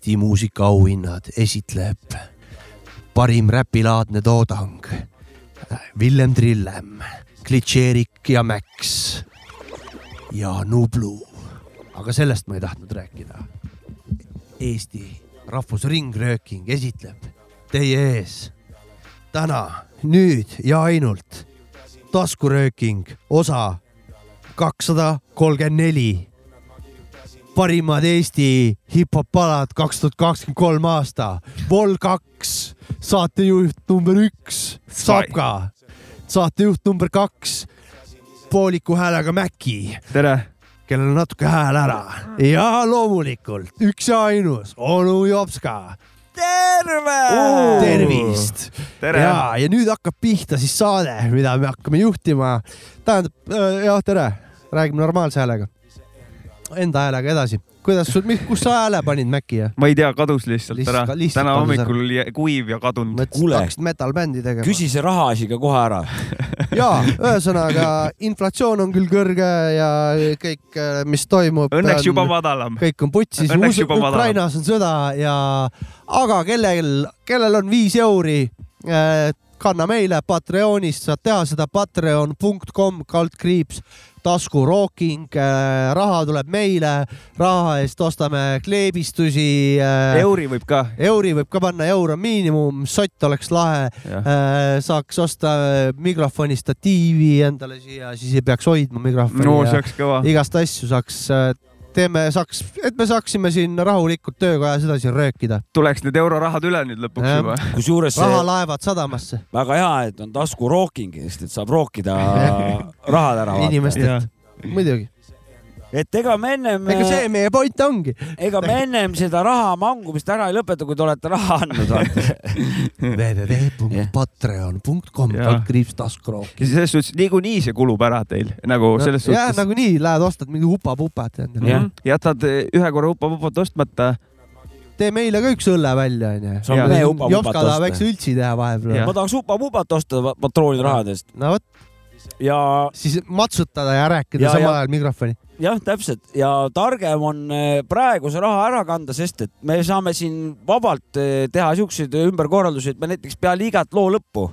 Eesti muusikaauhinnad esitleb parim räpilaadne toodang. Villem Trillem, Klitšeerik ja Max ja Nublu. aga sellest ma ei tahtnud rääkida. Eesti Rahvusringrööking esitleb teie ees täna, nüüd ja ainult taskurööking osa kakssada kolmkümmend neli parimad Eesti hip-hop palad kaks tuhat kakskümmend kolm aasta. Vol kaks, saatejuht number üks, Sapka. saatejuht number kaks, pooliku häälega Mäkki. tere. kellel on natuke hääl ära. ja loomulikult üks ja ainus, onu Jopska. terve! tervist! ja, ja nüüd hakkab pihta siis saade, mida me hakkame juhtima. tähendab, jah, tere, räägime normaalse häälega enda häälega edasi. kuidas sul, kus sa hääle panid Maci ja? ma ei tea, kadus lihtsalt, lihtsalt ära. täna hommikul oli kuiv ja kadunud. et hakkasid metal bändi tegema. küsi see rahaasi ka kohe ära ja ühesõnaga inflatsioon on küll kõrge ja kõik, mis toimub. Õnneks juba madalam. kõik on putsis. Ukrainas on sõda ja, aga kellel, kellel on viis euri kanna meile Patreonist, saad teha seda patreon.com kaldkriips taskurooking, äh, raha tuleb meile, raha eest ostame kleebistusi. Äh, euri võib ka. euri võib ka panna, eur on miinimum, sott oleks lahe. Äh, saaks osta mikrofoni statiivi endale siia, siis ei peaks hoidma mikrofoni. no see oleks kõva. igast asju saaks teeme, saaks, et me saaksime siin rahulikult töökojas edasi röökida. tuleks need eurorahad üle nüüd lõpuks ja. juba. kusjuures. rahalaevad sadamasse. väga hea, et on taskurooking, sest et saab rookida rahad ära. inimestelt, muidugi et ega me ennem. ega see meie point ongi. ega me ennem seda raha mangumist ära ei lõpeta, kui te olete raha andnud www.patreon.com kaldkriips taskurook. selles suhtes niikuinii see kulub ära teil nagu no, selles suhtes. jah, nagunii lähed ostad mingi upa-pupat endale. jah, jätad ühe korra upa-pupat ostmata tee meile ka üks õlle välja, onju. Jopska tahab, eks üldsi teha vahepeal. ma tahaks upa-pupat osta patrooni rahadest. no vot. ja. siis matsutada ja rääkida samal ajal mikrofoni jah, täpselt ja targem on eh, praegu see raha ära kanda, sest et me saame siin vabalt eh, teha siukseid ümberkorraldusi, et me näiteks peale igat loo lõppu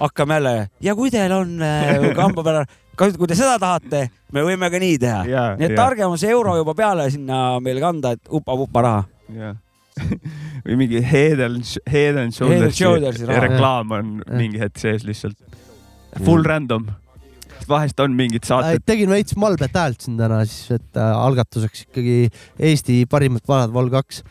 hakkame jälle ja kui teil on eh, kamba peal, kui te seda tahate, me võime ka nii teha. nii et ja. targem on see euro juba peale sinna meil kanda, et upa-pupa raha. või mingi Head and, head and Shoulders reklaam on ja. mingi hetk sees lihtsalt. Full mm. random vahest on mingid saated. tegin veits malbet häält siin täna siis, et äh, algatuseks ikkagi Eesti parimad vanad Vol kaks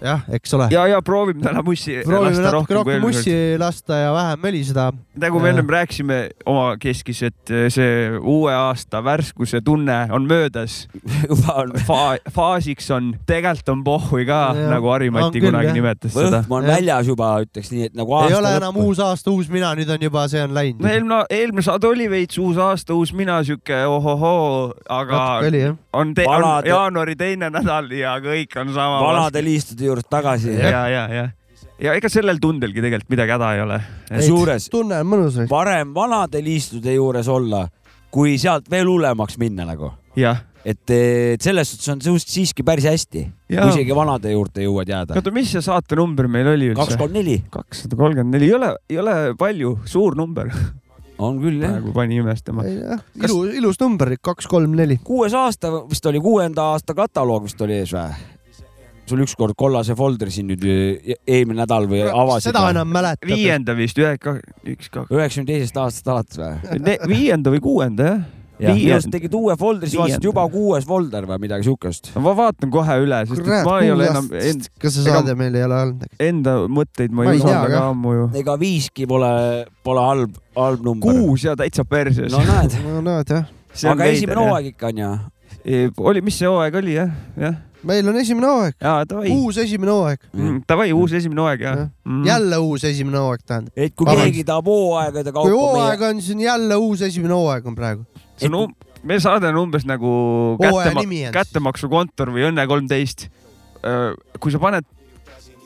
jah, eks ole. ja, ja proovime täna mussi proovime natuke rohkem mussi lasta ja vähem möliseda. nagu me ennem rääkisime omakeskis, et eh, see uue aasta värskuse tunne on möödas Fa. faasiks on, tegelikult on pohhui ka, nagu Harimati kunagi jah. nimetas Võhm seda. on väljas juba, ütleks nii, et nagu aasta ei ole lõppu. enam uus aasta, uus mina, nüüd on juba, see on läinud. no eelmine, eelmine saade oli veits uus aasta, uus mina, sihuke ohohoo, aga oli, on, on jaanuari teine nädal ja kõik on sama. vanade liistude juurest tagasi. ja, ja, ja ja ega sellel tundelgi tegelikult midagi häda ei ole. kusjuures tunne on mõnus. parem vanade liistude juures olla, kui sealt veel hullemaks minna nagu. et, et selles suhtes on see siiski päris hästi, kui isegi vanade juurde jõuad jääda. oota, mis see saatenumber meil oli üldse? kaks, kolm, neli. kakssada kolmkümmend neli, ei ole, ei ole palju, suur number on küll jah. praegu pani imestama. Kas... ilus, ilus number, kaks, kolm, neli. kuues aasta vist oli, kuuenda aasta kataloog vist oli ees või? Sul ükskord kollase folderi siin nüüd e-, eelmine nädal või avasid? seda enam mäletad. viienda vist, ühe, üks, kaks. üheksakümne teisest aastast alates või? viienda või kuuenda jah ja arust tegid uue folderi, siis vaatasid juba kuues folder või midagi siukest. ma vaatan kohe üle, sest Kurat, ma ei ole enam end.... kas see saade meil ei ole olnud? Enda mõtteid ma ei usalda ka ammu ju. ega viiski pole, pole halb, halb number. kuus ja täitsa perses. no näed no näed jah. aga esimene hooaeg ikka on ju? oli, mis see hooaeg oli jah, jah meil on esimene hooaeg. uus esimene hooaeg mm,. Davai, uus esimene hooaeg jah ja. mm.. jälle uus esimene hooaeg tähendab. et kui Vabandust. keegi tahab hooaegade kaupa. kui hooaeg on, siis on jälle uus esimene hooaeg on praegu. see on um-, meie saade on umbes nagu kättema, kättemaksukontor või Õnne kolmteist. kui sa paned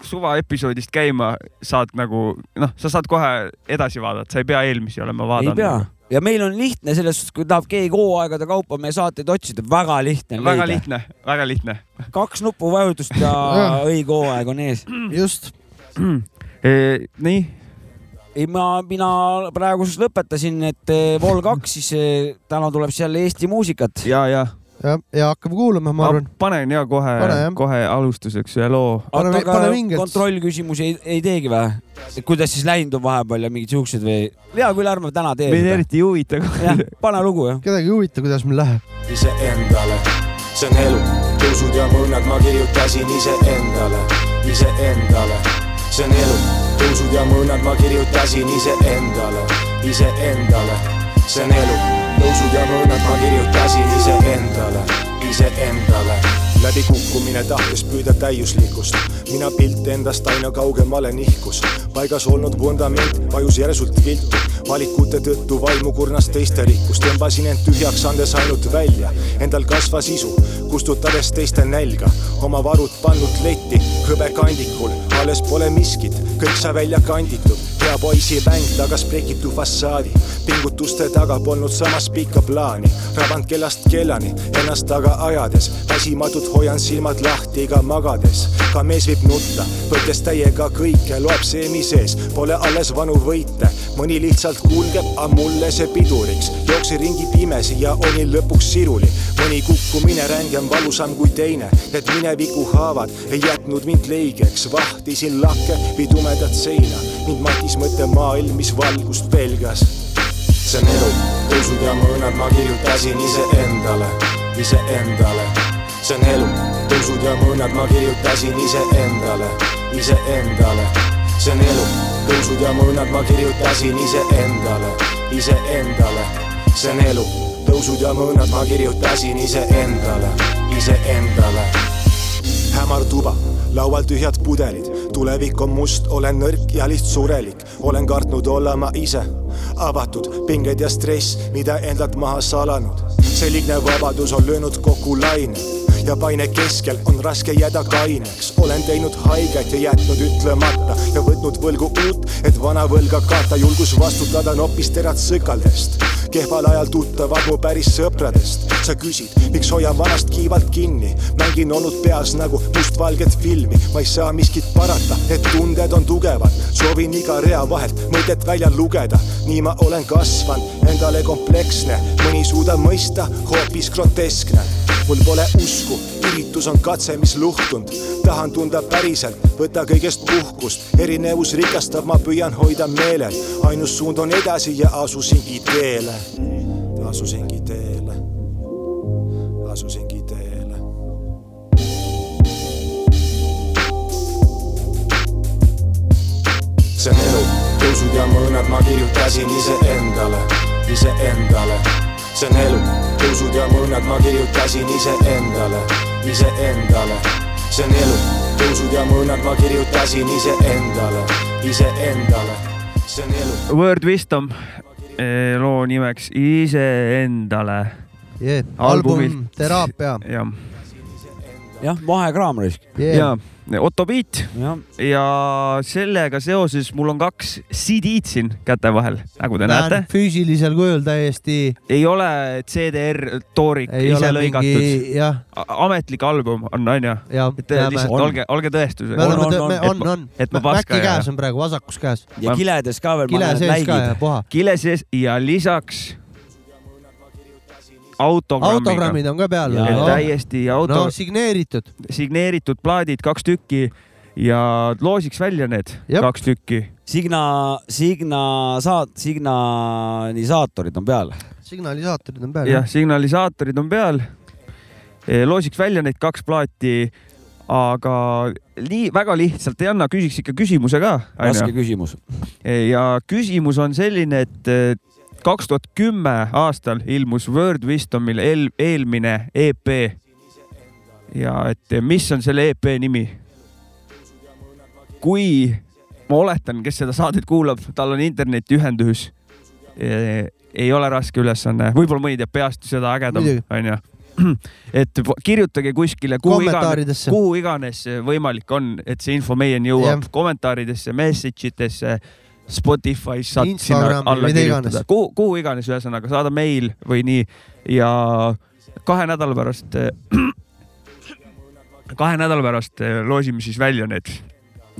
suva episoodist käima, saad nagu noh, sa saad kohe edasi vaadata, sa ei pea eelmisi olema vaadanud. ei pea ja meil on lihtne selles suhtes, kui tahab keegi hooaegade kaupa meie saateid otsida, väga lihtne. väga leida. lihtne, väga lihtne. kaks nupuvajutust ja õige hooaeg on ees. just e,. nii. ei, ma, mina praegu siis lõpetasin, et eh, Vol kaks, siis eh, täna tuleb seal Eesti muusikat. ja, ja ja, ja hakkame kuulama, ma arvan. panen ja kohe, kohe alustuseks ühe loo. oota, aga kontrollküsimusi ei, ei teegi või? kuidas siis läinud on vahepeal ja mingid siuksed või? hea küll, ärme täna tee. meid eriti ei huvita. jah, pane lugu jah. kedagi ei huvita, kuidas meil läheb. iseendale, see on elu, tõusud ja mõõnad ma kirjutasin iseendale, iseendale, see on elu, tõusud ja mõõnad ma kirjutasin iseendale, iseendale, see on elu tõusud ja mõõnad ma kirjutasin iseendale, iseendale. läbikukkumine tahtes püüda täiuslikkust, mina pilt endast aina kaugemale nihkus. paigas olnud vundament vajus järsult viltu, valikute tõttu vaimu kurnas teiste rikkus, tõmbasin end tühjaks, andes ainult välja. Endal kasvas isu, kustutades teiste nälga, oma varud pannud letti hõbekandikul, alles pole miskit, kõik sai välja kanditud poisi mäng tagas plekitu fassaadi, pingutuste taga polnud samas pikka plaani, rabanud kellast kellani, ennast taga ajades, väsimatult hoian silmad lahti ka magades. ka mees võib nutta, võttes täiega kõike, loeb seemi sees, pole alles vanu võite, mõni lihtsalt kulgeb, aga mulle see piduriks. jooksin ringi pimesi ja olin lõpuks siruli, mõni kukkumine rängem, valusam kui teine, need mineviku haavad ei jätnud mind leigeks, vahtisin lakke või tumedat seina, mind matis mõttemaailm, mis valgust pelgas. see on elu, tõusud ja mõõnad ma kirjutasin iseendale, iseendale. see on elu, tõusud ja mõõnad ma kirjutasin iseendale, iseendale. see on elu, tõusud ja mõõnad ma kirjutasin iseendale, iseendale. see on elu, tõusud ja mõõnad ma kirjutasin iseendale, iseendale. hämar tuba laual tühjad pudelid, tulevik on must, olen nõrk ja lihtsurelik, olen kartnud olla ma ise. avatud pinged ja stress, mida endalt maha salanud, see liigne vabadus on löönud kokku laine ja paine keskel on raske jääda kaineks. olen teinud haiget ja jätnud ütlemata ja võtnud võlgu uut, et vana võlga katta, julgus vastutada on hoopis terad sõkaldest kehval ajal tuttavad mu päris sõpradest. sa küsid, miks hoian vanast kiivalt kinni, mängin olnud peas nagu mustvalget filmi, ma ei saa miskit parata, et tunded on tugevad, soovin iga rea vahelt mõtet välja lugeda, nii ma olen kasvanud, endale kompleksne, mõni suudab mõista, hoopis groteskne. mul pole usku, üritus on katse, mis luhtunud, tahan tunda päriselt, võta kõigest puhkust, erinevus rikastab, ma püüan hoida meelel, ainus suund on edasi ja asusingi teele. Asusingi teele, asusingi teele. see on elu, tõusud ja mõõnad ma kirjutasin iseendale, iseendale. see on elu, tõusud ja mõõnad ma kirjutasin iseendale, iseendale. see on elu, tõusud ja mõõnad ma kirjutasin iseendale, iseendale. see on elu. Word Wisdom Eh, loo nimeks Iseendale yeah.. album Teraapia. jah. jah, vahekraam risk yeah.. ja Otto Beat ja. ja sellega seoses mul on kaks CD-d siin käte vahel, nagu te Näen, näete. füüsilisel kujul täiesti. ei ole CDR toorik ei ise lõigatud mingi.... ametlik album on, onju. et lihtsalt on. olge, olge tõestuseks. on, on, on, on, on. et ma paska ei aja. käes on praegu, vasakus käes. ja kiledes ka veel. kile sees ka ja puha. kile sees ja lisaks autogrammiga. autogrammid on ka peal. täiesti auto. no signeeritud. signeeritud plaadid, kaks tükki ja loosiks välja need Jep. kaks tükki. Signa, Signa saat-, signalisaatorid on peal. signalisaatorid on peal. jah, signalisaatorid on peal. E, loosiks välja neid kaks plaati aga nii väga lihtsalt ei anna, küsiks ikka küsimuse ka. raske küsimus. E, ja küsimus on selline, et kaks tuhat kümme aastal ilmus Word Wisdomil eel, eelmine EP. ja et mis on selle EP nimi? kui ma oletan, kes seda saadet kuulab, tal on internetiühendus. ei ole raske ülesanne, võib-olla mõni teab peast seda ägedam, onju et kirjutage kuskile, kuhu iganes, kuhu iganes võimalik on, et see info meieni jõuab, kommentaaridesse, message itesse Spotify's saad sinna alla kirjutada, kuhu, kuhu iganes, ühesõnaga saada meil või nii. Ja kahe nädala pärast kahe nädala pärast loosime siis välja need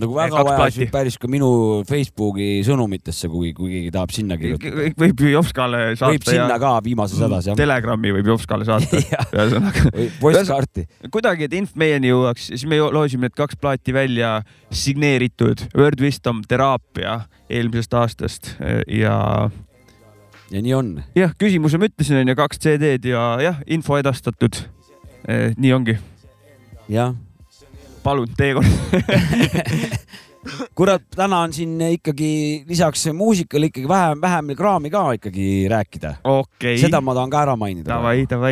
nagu väga vaja päris ka minu Facebooki sõnumitesse, kui, kui keegi tahab sinna kirjutada. võib Jovskale saata. võib sinna ja... ka viimases hädas jah. Telegrami võib Jovskale saata ühesõnaga. postkaarti. kuidagi, et inf meieni jõuaks, siis me loosime need kaks plaati välja signeeritud Word Wisdom teraapia eelmisest aastast ja ja nii on. jah, küsimuse ma ütlesin, onju, kaks CD-d ja jah, info edastatud. nii ongi. jah palun, teie kord kurat, täna on siin ikkagi lisaks muusikale ikkagi vähem, vähem kraami ka ikkagi rääkida okay.. seda ma tahan ka ära mainida.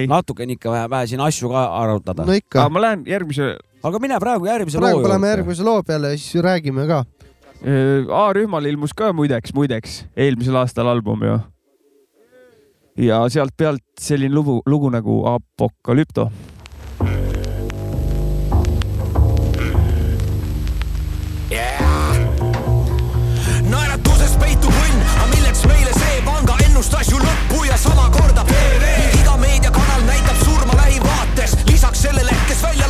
natukene ikka vähe, vähe siin asju ka arutada. no ikka. ma lähen järgmise. aga mine praegu järgmise praegu loo juurde. praegu läheme järgmise loo peale ja siis räägime ka. A-rühmal ilmus ka muideks, muideks eelmisel aastal album ju. ja sealt pealt selline lugu, lugu nagu Apokalüpto ennustas ju lõppu ja sama kordab TV iga meediakanal näitab surma lähivaates lisaks sellele, kes välja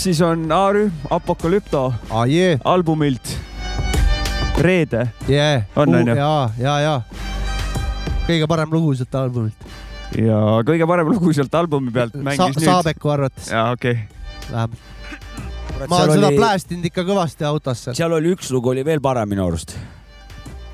siis on A-rühm Apokalüpto ah, yeah. albumilt Reede yeah.. On, on ju? ja, ja, ja kõige parem lugu sealt albumilt. ja kõige parem lugu sealt albumi pealt mängis Sa nüüd. Saabeku arvates jaa, okei okay.. vähemalt. ma olen seda oli... plästinud ikka kõvasti autos seal. seal oli üks lugu oli veel parem minu arust.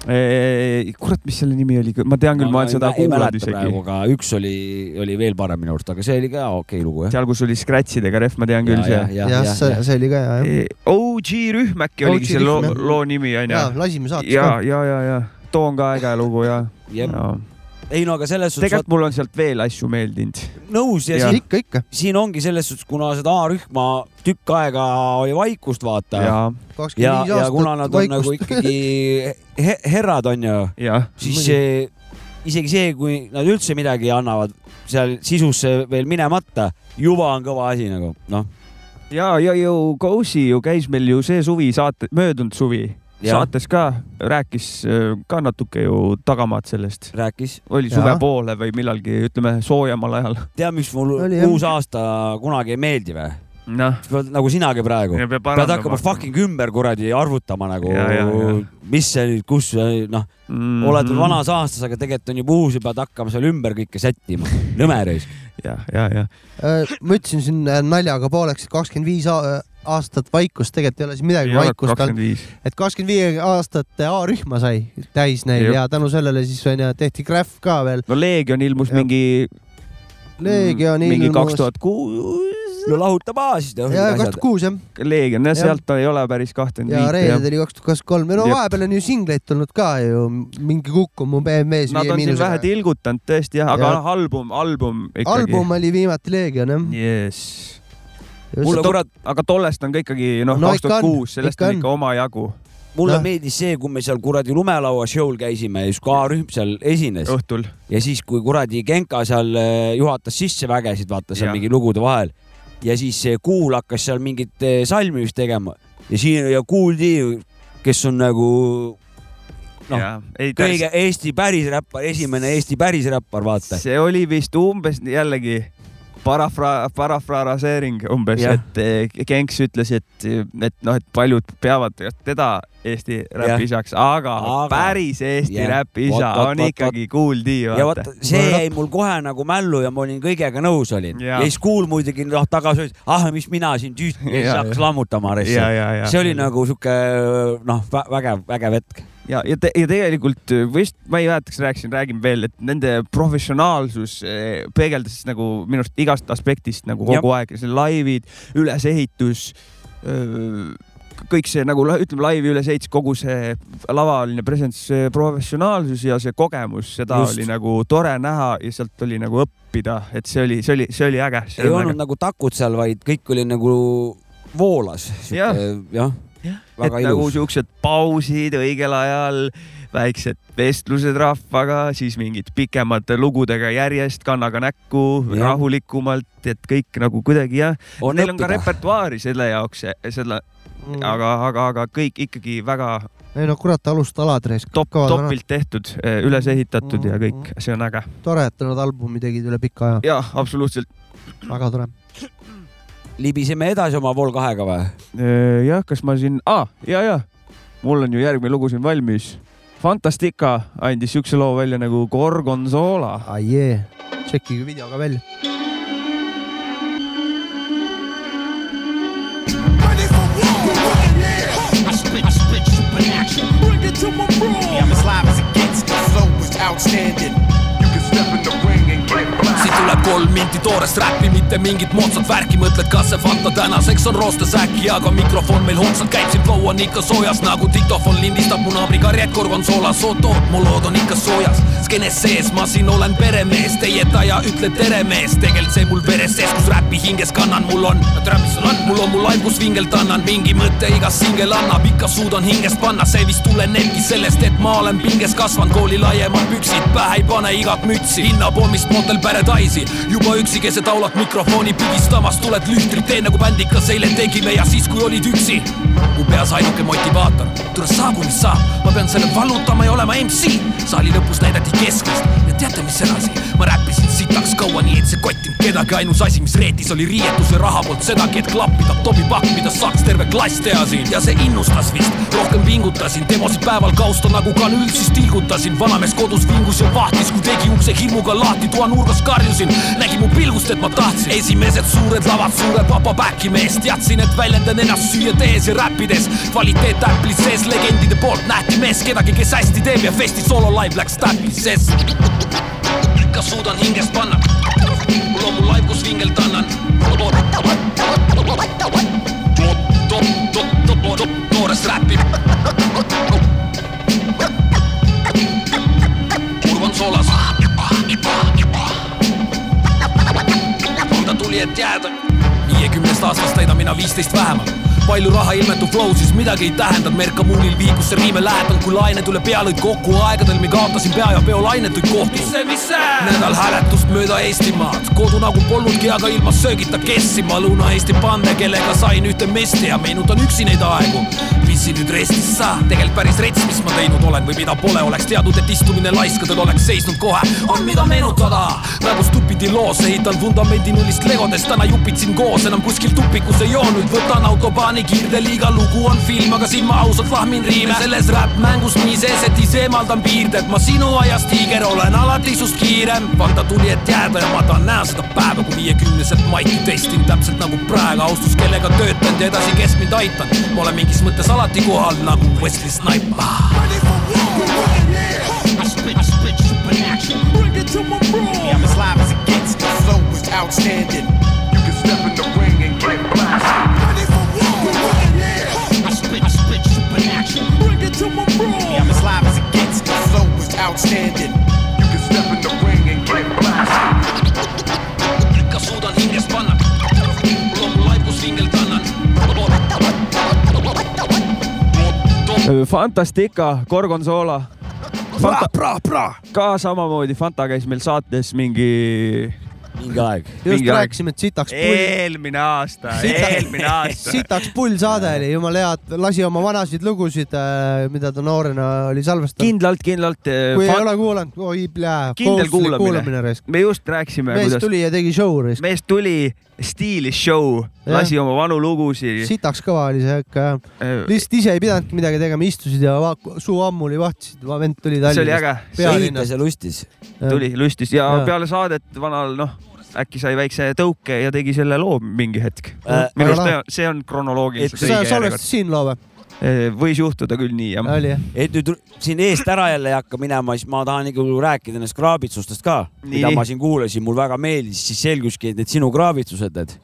Kurat, mis selle nimi oli, ma tean küll, ma olen seda kuulanud isegi. aga üks oli, oli veel parem minu arust, aga see oli ka okei okay lugu jah. seal, kus oli scratch idega ref, ma tean küll ja, see. jah, see, see oli ka hea jah. OG rühm äkki oligi selle loo, loo nimi onju. ja, lasime saates ka. ja, ja, ja, ja too on ka äge lugu ja. Ei no aga selles suhtes. tegelikult mul on sealt veel asju meeldinud. nõus ja, ja. siin ikka, ikka. siin ongi selles suhtes, kuna seda A-rühma tükk aega oli vaikust, vaata. ja, ja, ja kuna nad on vaikust. nagu ikkagi he herrad onju, siis see, isegi see, kui nad üldse midagi annavad seal sisusse veel minemata, juba on kõva asi nagu noh. ja, ja ju Kousi ju käis meil ju see suvi saate, möödunud suvi. Saates ka rääkis äh, ka natuke ju tagamaad sellest. rääkis. oli suve ja. poole või millalgi, ütleme soojemal ajal. tead, miks mul oli, uus jah. aasta kunagi ei meeldi või? noh. nagu sinagi praegu. pead hakkama fucking ümber kuradi arvutama nagu, mis see nüüd, kus noh mm -hmm., oled vanas aastas, aga tegelikult on juba uus ja pead hakkama seal ümber kõike sättima. nõme reis. ja, ja, ja. Äh, ma ütlesin siin äh, naljaga pooleks, et kakskümmend viis aastat vaikust, tegelikult ei ole siin midagi vaikust olnud. et kakskümmend viie aastat A-rühma sai täis neil Jep. ja tänu sellele siis onju tehti Graph ka veel. no Leegion ilmus ja. mingi. Leegion ilmus. mingi kaks tuhat kuus. no lahuta baas siis. ja kaks tuhat kuus jah. Leegion jah, sealt ei ole päris kahtekümmend viite. ja Reeded oli kaks tuhat kakskümmend kolm ja no vahepeal on ju singleid tulnud ka ju, mingi kukk on mu BMW-s. Nad on siin vähe tilgutanud tõesti jah, aga ja. album, album ikkagi. album oli viimati Leegion jah. jess mulle kurat, aga tollest on ka ikkagi noh no,, kaks tuhat kuus, sellest on ikka omajagu mulle no. meeldis see, kui me seal kuradi lumelaua show'l käisime ja siis kui A-rühm seal esines. õhtul. ja siis, kui kuradi Genka seal eh, juhatas sisse vägesid, vaata seal ja. mingi lugude vahel. ja siis Kuul hakkas seal mingit eh, salmi vist tegema ja siin ja kuuldi, kes on nagu noh, kõige Eesti päris räppar, esimene Eesti päris räppar, vaata. see oli vist umbes jällegi parafra-, parafraseering umbes, et eh, Genks ütles, et, et noh, et paljud peavad teda Eesti räpisaks, aga, aga päris Eesti räpisa on võt, ikkagi Kool D. ja vot see jäi mul kohe nagu mällu ja ma olin kõigega nõus olin. ja siis Kool muidugi noh tagasi ütles, ah mis mina siin tüüsti ja siis hakkas lammutama. see oli nagu sihuke noh, vägev, vägev hetk ja, ja, te, ja tegelikult vist ma ei mäleta, kas rääkisin, räägin veel, et nende professionaalsus eh, peegeldas nagu minu arust igast aspektist nagu kogu ja. aeg, see laivid, ülesehitus kõik see nagu ütleme laivi ülesehitus, kogu see lavaline presence, professionaalsus ja see kogemus, seda Just. oli nagu tore näha ja sealt oli nagu õppida, et see oli, see oli, see oli äge. ei olnud äge. nagu takud seal, vaid kõik oli nagu voolas. jah ja et ilus. nagu siuksed pausid õigel ajal, väiksed vestlused rahvaga, siis mingid pikemad lugudega järjest, kannaga näkku, rahulikumalt, et kõik nagu kuidagi jah. Neil on ka repertuaari selle jaoks, selle mm., aga, aga, aga kõik ikkagi väga ei no kurat, alustalad reis. top, topilt tehtud, üles ehitatud mm, ja kõik, see on äge. tore, et nad albumi tegid üle pika aja. jah, absoluutselt. väga tore libiseme edasi oma Vol kahega või? jah, kas ma siin ah,, ja, ja mul on ju järgmine lugu siin valmis. Fantastica andis siukse loo välja nagu Gorgonzola. ai jee, tšekkige video ka välja. Bring it to my bro. I'm as live as it gets. The flow is outstanding. Tuleb kolm minti toorest räppi, mitte mingit moodsat värki, mõtled, kas see Fanta tänaseks on roostes äkki, aga mikrofon meil hoogsalt käib, siin flow on ikka soojas. Nagu diktofon lindistab mu naabri karjed, korvonsoola, sootoot, mu lood on ikka soojas. skeenes sees, ma siin olen peremees, teie taja ütle tere mees, tegelikult see mul veres sees, kus räpi hinges kannan, mul on, on? mul on mu laip, kus vingelt annan mingi mõte, igas singel annab, ikka suudan hingest panna, see vist tulenebki sellest, et ma olen pinges kasvanud, kooli laiemad püksid pähe ei pane igat mütsi, hinnapommist Motel Paradise'i juba üksi keset aulat mikrofoni pigistamas tuled lühtrit teen nagu bändikas eile tegime ja siis, kui olid üksi. mu peas ainuke motivaator, tule saagu mis saab, ma pean selle vallutama ja olema MC. saali lõpus näidati keskmist. Ja teate, mis edasi, ma räppisin sitaks ka kaua nii, et see kottinud kedagi, ainus asi, mis reetis, oli riietuse raha poolt sedagi, et klappida Tobi pakk, mida saaks terve klass teha siin. Ja see innustas vist, rohkem pingutasin, demosid päeval kausta nagu kanül, siis tilgutasin, vanamees kodus vingus ja vahtis, kui tegi ukse hirmuga lahti, toa nurgas karjusin, nägi mu pilgust, et ma tahtsin esimesed suured lavad, suure papa back'i mees, teadsin, et väljendan ennast süüa tehes ja räppides, kvaliteet äplis sees, legendide poolt nähti mees kedagi, kes hästi teeb ja festi solo live läks täpis sees ikka suudan hingest panna. mul on mul live, kus vingelt annan. toores räppi. kurv on soolas. Ta tuli, et jääda. viiekümnest aastast täidan mina viisteist vähemalt palju raha ilmetub flow, siis midagi ei tähendanud. Merka muulil viikusse riime lähetan, kui lained üle pea lõid kokku aegadel, mi kaotasin pea ja peo lainetuid kohti. see, see? nädal hääletust mööda Eestimaad, kodu nagu polnudki, aga ilma söögita kessima Lõuna-Eesti pande, kellega sain ühte mesti ja meenutan üksi neid aegu. pissi nüüd restis sa, tegelikult päris rets, mis ma teinud olen või mida pole, oleks teadnud, et istumine laiskadel oleks seisnud kohe. on mida meenutada, nagu stupidi loos ehitan vundamendi nullist legodest, täna jupitsin koos, enam kuskil tupikus ei joo, nüüd võtan autobaani plaani kiirdeliiga lugu on film, aga siin ma ausalt lahmin riime selles räpp-mängus nii sees, et ise eemaldan piirded, ma sinu aias tiiger olen alati sust kiirem. Vanda tuli, et jääda ja ma tahan näha seda päeva, kui viiekümneselt maiki testin täpselt nagu praegu, austus, kellega töötanud ja edasi, kes mind aitab. ma olen mingis mõttes alati kohal nagu Wesley Sniper. I'm as live as it gets. The flow is outstanding. You can step in the ring and get gets. The flow is outstanding. You can step in the ring and get blasted. ikka suudan hingest panna. mul on mul live, kus vingelt annan. Fantastica, Gorgonzola. Fanta, ka samamoodi, Fanta käis meil saates mingi mingi aeg. just rääkisime, et sitaks pull, eelmine aasta, eelmine aasta. sitaks pull saade oli, jumala hea, et lasi oma vanasid lugusid, mida ta noorena oli salvestanud. kindlalt, kindlalt. kui ei ole kuulanud, oi plää, kindel kuulamine kuulamine. me just rääkisime, mees kuidas tuli ja tegi show mees tuli, stiilis show, lasi oma vanu lugusid. sitaks kõva oli see ikka jah. lihtsalt ise ei pidanudki midagi tegema, istusid ja va- suu ammuli vahtisid, vend tuli see oli Tallinnast. äge, ehitas pealinnast. ja lustis. tuli lustis ja Jaa. peale saadet vanal noh, äkki sai väikse tõuke ja tegi selle loo mingi hetk Äh,. minu arust see on kronoloogiliselt õige järjekord. salvestasid siin loo või? võis juhtuda küll nii jah. et nüüd siin eest ära jälle ei hakka minema, siis ma tahan nagu rääkida nendest kraabitsustest ka, mida ma siin kuulasin, mul väga meeldis, siis selguski, et need sinu kraabitsused, need.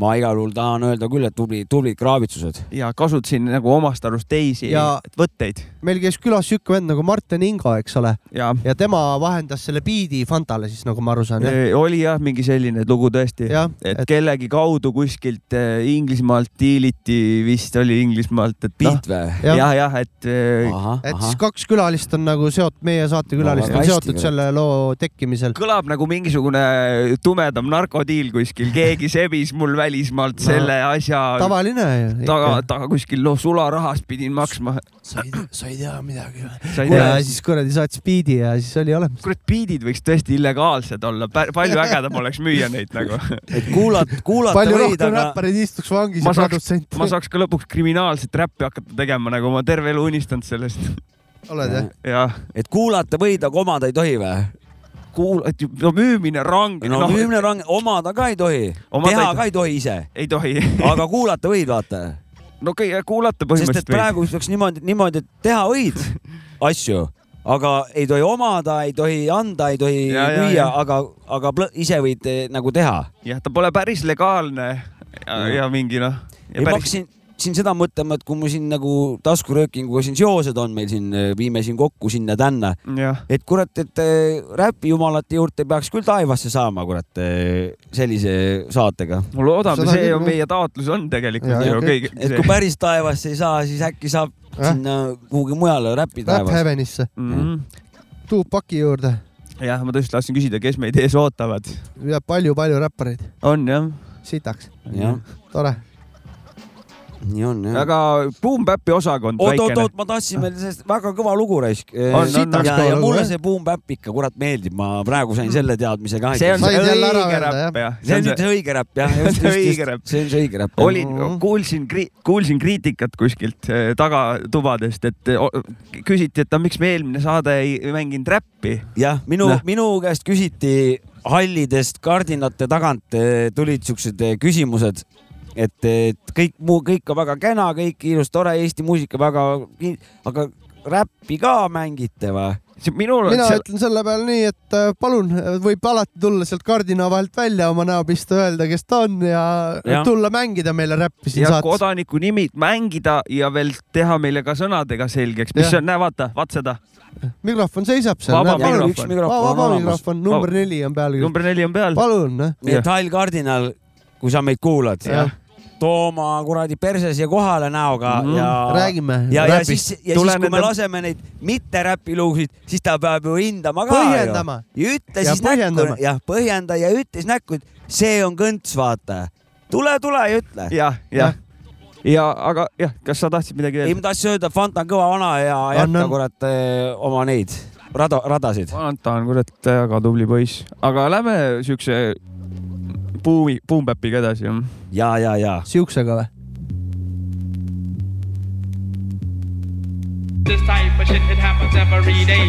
Ma igal juhul tahan öelda küll, et tubli, tublid kraabitsused. ja kasutasin nagu omast arust teisi Ja- võtteid meil käis külas siuke vend nagu Martin Ingo, eks ole, ja tema vahendas selle biidi Fantale siis, nagu ma aru saan, oli jah mingi selline lugu tõesti, et et kellegi kaudu kuskilt eh, Inglismaalt diiliti, vist oli Inglismaalt, et noh, või? jah. jah, et ahah, et siis kaks külalist on nagu seotud, meie saate külalist väga on seotud kurat. selle loo tekkimisel. kõlab nagu mingisugune tumedam narkodiil kuskil, keegi sebis mul välismaalt No, selle asja tavaline taga, taga kuskil noh, sularahast pidin maksma. sa ei, sa ei tea midagi või? tea, siis kuradi saatis biidi ja siis oli olemas. kurat, beat'id võiks tõesti illegaalsed olla, palju ägedam oleks müüa neid nagu. et kuulata, kuulata palju võid, rohkem aga räppareid istuks vangis Ma ja saaks- produtsent. ma saaks ka lõpuks kriminaalset räppi hakata tegema, nagu ma terve elu unistanud sellest. oled jah? jah, et kuulata võid, aga omada ei tohi või? kuul-, et no müümine range, no noh, müümine rang, omada ka ei tohi, teha ei ka ei tohi ise, ei tohi. aga kuulata võid, vaata. no okei, kuulata sest et põhimõtteliselt praegu peaks niimoodi, niimoodi, et teha võid asju, aga ei tohi omada, ei tohi anda, ei tohi Ja, ja, müüa ja., aga, aga ise võid eh, nagu teha. jah, ta pole päris legaalne ja, Jah. ja mingi noh. ja ma hakkasin siin seda mõtlema, et kui mul siin nagu taskuröökinguga siin seosed on meil siin, viime siin kokku sinna-tänna, et kurat, et äh, räpijumalate juurde peaks küll taevasse saama, kurat, sellise saatega. ma loodan, see on meie taotlus on tegelikult Ja, ju okei. kõige. et kui päris taevasse ei saa, siis äkki saab Jah. sinna kuhugi mujale räpi Rap taevas. Heavenisse, Mhm. Tupaki juurde jah, ma tõesti tahtsin küsida, kes meid ees ootavad. ja palju-palju räppareid, on jah, sitaks, tore. Nii on jah. aga Boom Bapi osakond oot, oot, oot, ma tahtsin veel sellest väga kõva lugu raisk. Ja, ja mulle see Boom Bap ikka kurat meeldib, ma praegu sain selle teadmise ka. see on see õige räpp jah. see on nüüd see õige räpp jah, See on õige räpp., see on see õige räpp. olin, kuulsin, kuulsin kriitikat kuskilt eh, tagatubadest, et o- küsiti, et no miks me eelmine saade ei mänginud räppi. jah, minu Noh., minu käest küsiti hallidest kardinate tagant eh, tulid siuksed küsimused, et, et kõik muu, kõik on väga kena, kõik ilus, tore, Eesti muusika väga, aga räppi ka mängite või? minul mina seal, ütlen selle peale nii, et äh, palun, võib alati tulla sealt kardina vahelt välja oma näo pista, öelda, kes ta on ja, ja. Tulla mängida meile räppi siin ja saates. kodaniku nimid mängida ja veel teha meile ka sõnadega selgeks, mis see on, näe vaata, vaat seda. mikrofon seisab seal. Vaba mikrofon. üks mikrofon, on vaba olemas. mikrofon, number Vaba- neli on peal. number neli on peal. palun. nii et Hall Kardinal, kui sa meid kuulad, Jah. Too oma kuradi perse siia kohale näoga Mhm. ja räägime ja, ja siis, ja Tule siis, kui me nende- laseme neid mitte räpilugusid, siis ta peab ju hindama ka Põhjendama. ja ütle Ja siis näkku jah, põhjenda ja ütle siis näkku, et see on kõnts, vaata. tule, tule ja ütle. jah, jah. ja aga jah, kas sa tahtsid midagi ei, öelda? ma tahtsin öelda, Fanta on kõva vana ja jätka kurat eh, oma neid rada, radasid. Anta on kurat väga tubli poiss, aga lähme siukse buumi, buumpäpiga edasi. ja, ja, ja. siuksega või? This type of shit it happens every day.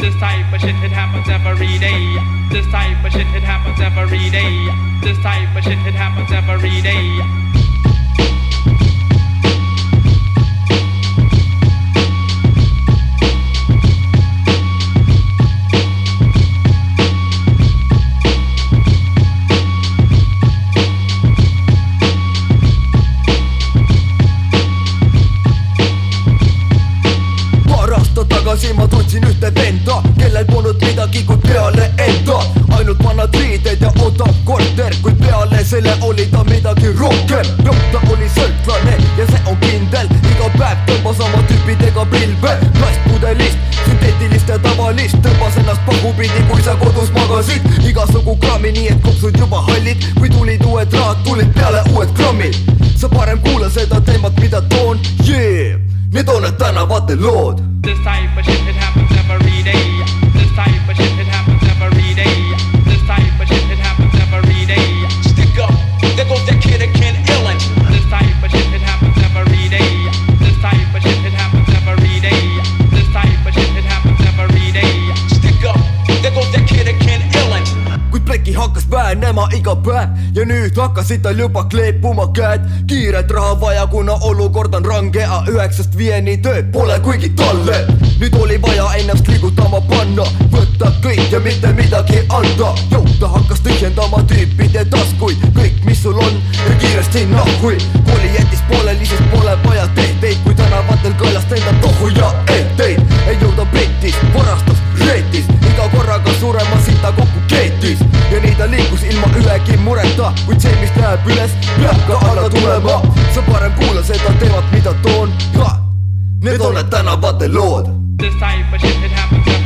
This type of shit it happens every day. This type of shit it happens every day. This type of shit it happens every day. Polnud midagi kui peale enda. ainult vanad riided ja odav korter, kuid peale selle oli ta midagi rohkem. jah, ta oli sõltlane ja see on kindel, iga päev tõmbas oma tüüpidega pilve. plastpudelist, sünteetilist ja tavalist, tõmbas ennast pahupidi, kui sa kodus magasid. igasugu kraami, nii et kopsud juba hallid, kui tulid uued rahad, tulid peale uued grammid. sa parem kuula seda teemat, mida toon, yeah Need on need tänavate lood This type of shit it happens every day. Väänema iga päev. Ja nüüd hakkasid tal juba kleepuma käed. Kiiret raha vaja, kuna olukord on range, aga üheksast viieni tööd pole kuigi talle. Nüüd oli vaja ennast liigutama panna, võtta kõik ja mitte midagi anda. Ta hakkas tühjendama tüüpide taskuid, kõik, mis sul on ja kiiresti nahhui. Kooli jättis pooleli, sest pole vaja tehteid, kui tänavatel kõlast enda tohu ja etteid ei jõuda pettis, varastas, reetis, iga korraga surema sita kokku keetis. Ja nii ta liikus ilma ühegi mureta, kuid see, mis läheb üles, peab ka alla tulema. sa parem kuula seda teemat, mida toon, need on need tänavate lood This type of shit it happens. every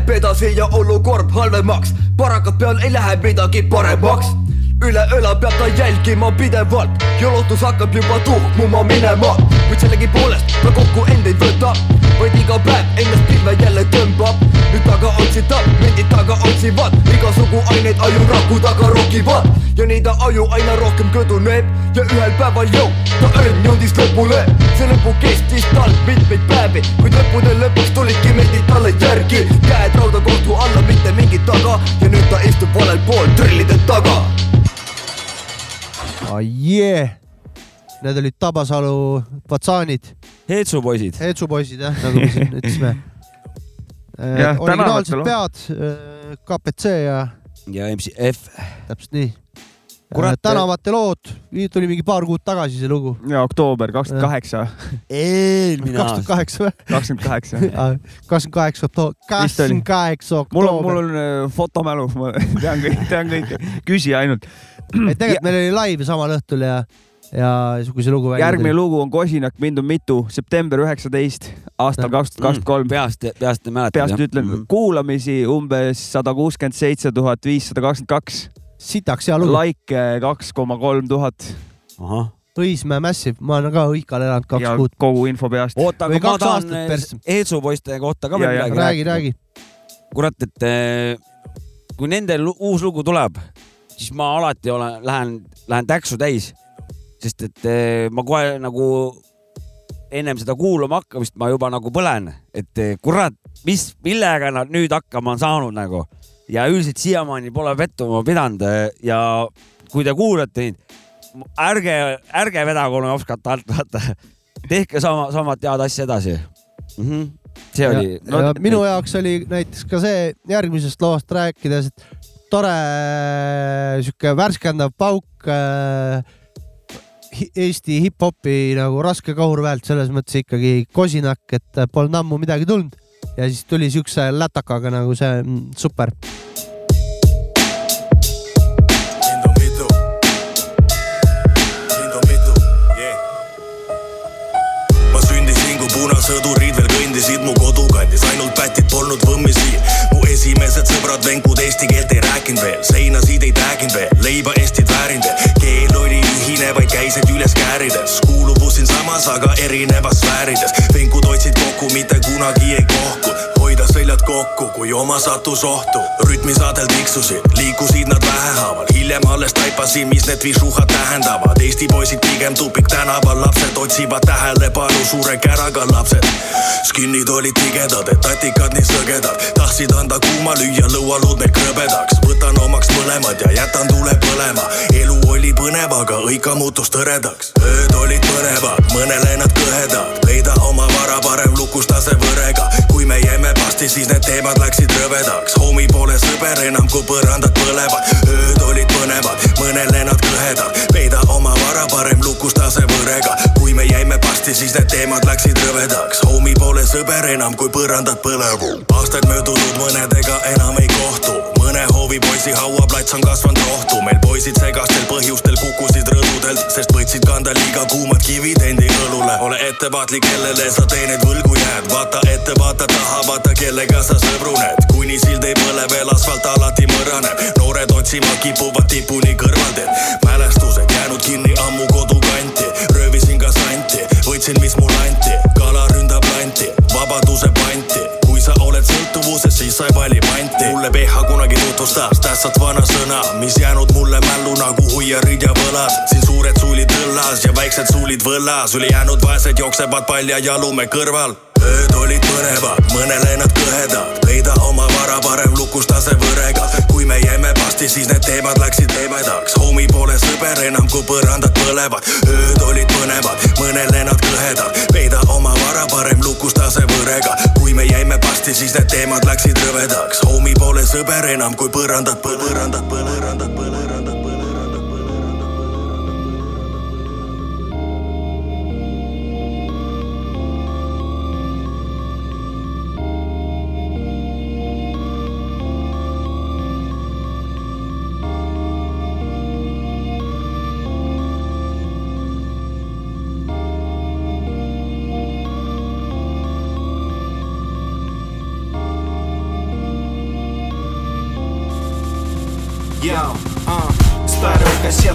läheb edasi ja olukord halvemaks, parakat peal ei lähe midagi paremaks. üle õla peab ta jälgima pidevalt. Ja lootus hakkab juba tuhmuma minema, kuid sellegipoolest ta kokku end ei võta, vaid iga päev ennast pilve jälle tõmbab. nüüd taga otsitab, mendid taga otsivad, igasugu aineid ajuraku taga rokivad. Ja nii ta aju aina rohkem kõduneb ja ühel päeval jõu, ta õnn jõudis lõpule. see lõpu kestis tal mitmeid päevi, kuid lõppude lõpuks tulidki mendid talle järgi, käed rauda kohtu alla, mitte mingit taga ja nüüd ta istub valel pool trellide taga ah,. Yeah. Need olid Tabasalu patsaanid, Heetsu poisid. Eetsu poisid jah, nagu me siin ütlesime. Jah, originaalsed pead, KPC ja ja MC F. täpselt nii. Kurat, tänavate lood, tuli mingi paar kuud tagasi see lugu. ja oktoober kakskümmend kaheksa, eelmine kakskümmend aasta. kaheksa või? kakskümmend kaheksa. kakskümmend kaheksa oktoober, kakskümmend kaheksa mul on, mul oktoober. on äh, fotomälu, ma tean kõik, tean kõike, küsi ainult. et tegelikult meil oli live samal õhtul ja, ja kui see lugu välja järgmine lugu on Kosinak, mind on mitu, september üheksateist, aastal kaks tuhat kakskümmend kolm. peast, peast ei mäleta. peast ütlen, kuulamisi umbes sada kuuskümmend seitse tuhat viissada kakskümmend kaks, sitaks hea lugu. likee kaks koma kolm tuhat ahah, Õismäe Massive, ma olen ka Õikal elanud kaks ja kuud. kogu info peast. oota, aga ma tahan persse. Eetsu poiste kohta ka Ja, veel midagi räägi, räägi. kurat, et eh, kui nendel uus lugu tuleb, siis ma alati olen, lähen, lähen täksu täis, sest et eh, ma kohe nagu ennem seda kuulama hakkamist ma juba nagu põlen, et eh, kurat, mis, millega nad nüüd hakkama on saanud nagu ja üldiselt siiamaani pole pettuma pidanud eh, ja kui te kuulate neid, ärge, ärge vedage oma opskat alt, vaata, tehke sama, samat head asja edasi mm. -hmm. see ja, oli no, ja minu jaoks oli näiteks ka see järgmisest loost rääkides, et tore sihuke värskendav pauk äh, Eesti hip-hopi nagu raske kahurväelt selles mõttes ikkagi kosinak, et polnud ammu midagi tulnud ja siis tuli siukse lätakaga nagu see mm, super. Punasõdurid veel kõndisid mu kodukandis, ainult pätid polnud võmmisi. mu esimesed sõbrad, venkud eesti keelt ei rääkinud veel, seinasid ei tääginud veel, leiba Eestit väärinud veel. keel oli ühine, vaid käisid üles käärides, kuuluvusin samas, aga erinevas sfäärides. venkud hoidsid kokku, mitte kunagi ei kohku, hoida seljad kokku, kui oma sattus ohtu. rütmisaadel tiksusid, liikusid nad vähehaaval, hiljem alles taipasin, mis need visuhad tähendavad. Eesti poisid pigem tupik tänaval, lapsed otsivad tähelepanu, suure käraga lapsed. skinnid olid tigedad, et tatikad nii sõgedad, tahtsid anda kuuma, lüüa lõualuud meil krõbedaks. võtan omaks mõlemad ja jätan tule põlema. elu oli põnev, aga õika muutus tõredaks. ööd olid põnevad, mõnele nad kõhedad, peida oma vara parem lukustase võrega. Kui me jäime pasti, siis need teemad läksid rõvedaks. homi pole sõber enam, kui põrandad põlevad. ööd olid põnevad, mõnele nad kõhedad, peida oma vara parem lukustase võrega. kui me jäime pasti, siis need teemad läksid rõvedaks. homi pole sõber enam, kui põrandad põlevad. aastaid möödunud, mõnedega enam ei kohtu. Mõne hoovipoisi hauaplats on kasvanud rohtu, meil poisid segastel põhjustel kukkusid rõdudelt, sest võtsid kanda liiga kuumad kivid endi õlule. ole ettevaatlik, kellele sa teeneid võlgu jääd, vaata ette, vaata taha, vaata kellega sa sõbruned. kuni sild ei põle veel, asfalt alati mõraneb, noored otsima kipuvad tipuni kõrvalteed. mälestused jäänud kinni ammu kodukanti, röövisin ka santi, võtsin, mis mulle anti, kala ründab lanti, vabaduse panti sõltuvuses, siis sa ei vali panti. mulle PH kunagi tutvustas tähtsat vanasõna, mis jäänud mulle mällu nagu huiarid ja võlad. siin suured suulid õllas ja väiksed suulid võllas, ülejäänud vaesed jooksevad palja jalume kõrval. ööd olid põnevad, mõnele nad kõhedad, peida oma vara parem lukustase võrega. Me jäime pasti, siis need teemad läksid leebedaks. homi pole sõber enam, kui põrandad põlevad. ööd olid põnevad, mõnele nad kõhedad, peida oma vara parem lukustase võrega. kui me jäime pasti, siis need teemad läksid rõvedaks. homi pole sõber enam, kui põrandad, põrandad, põrandad, põrandad,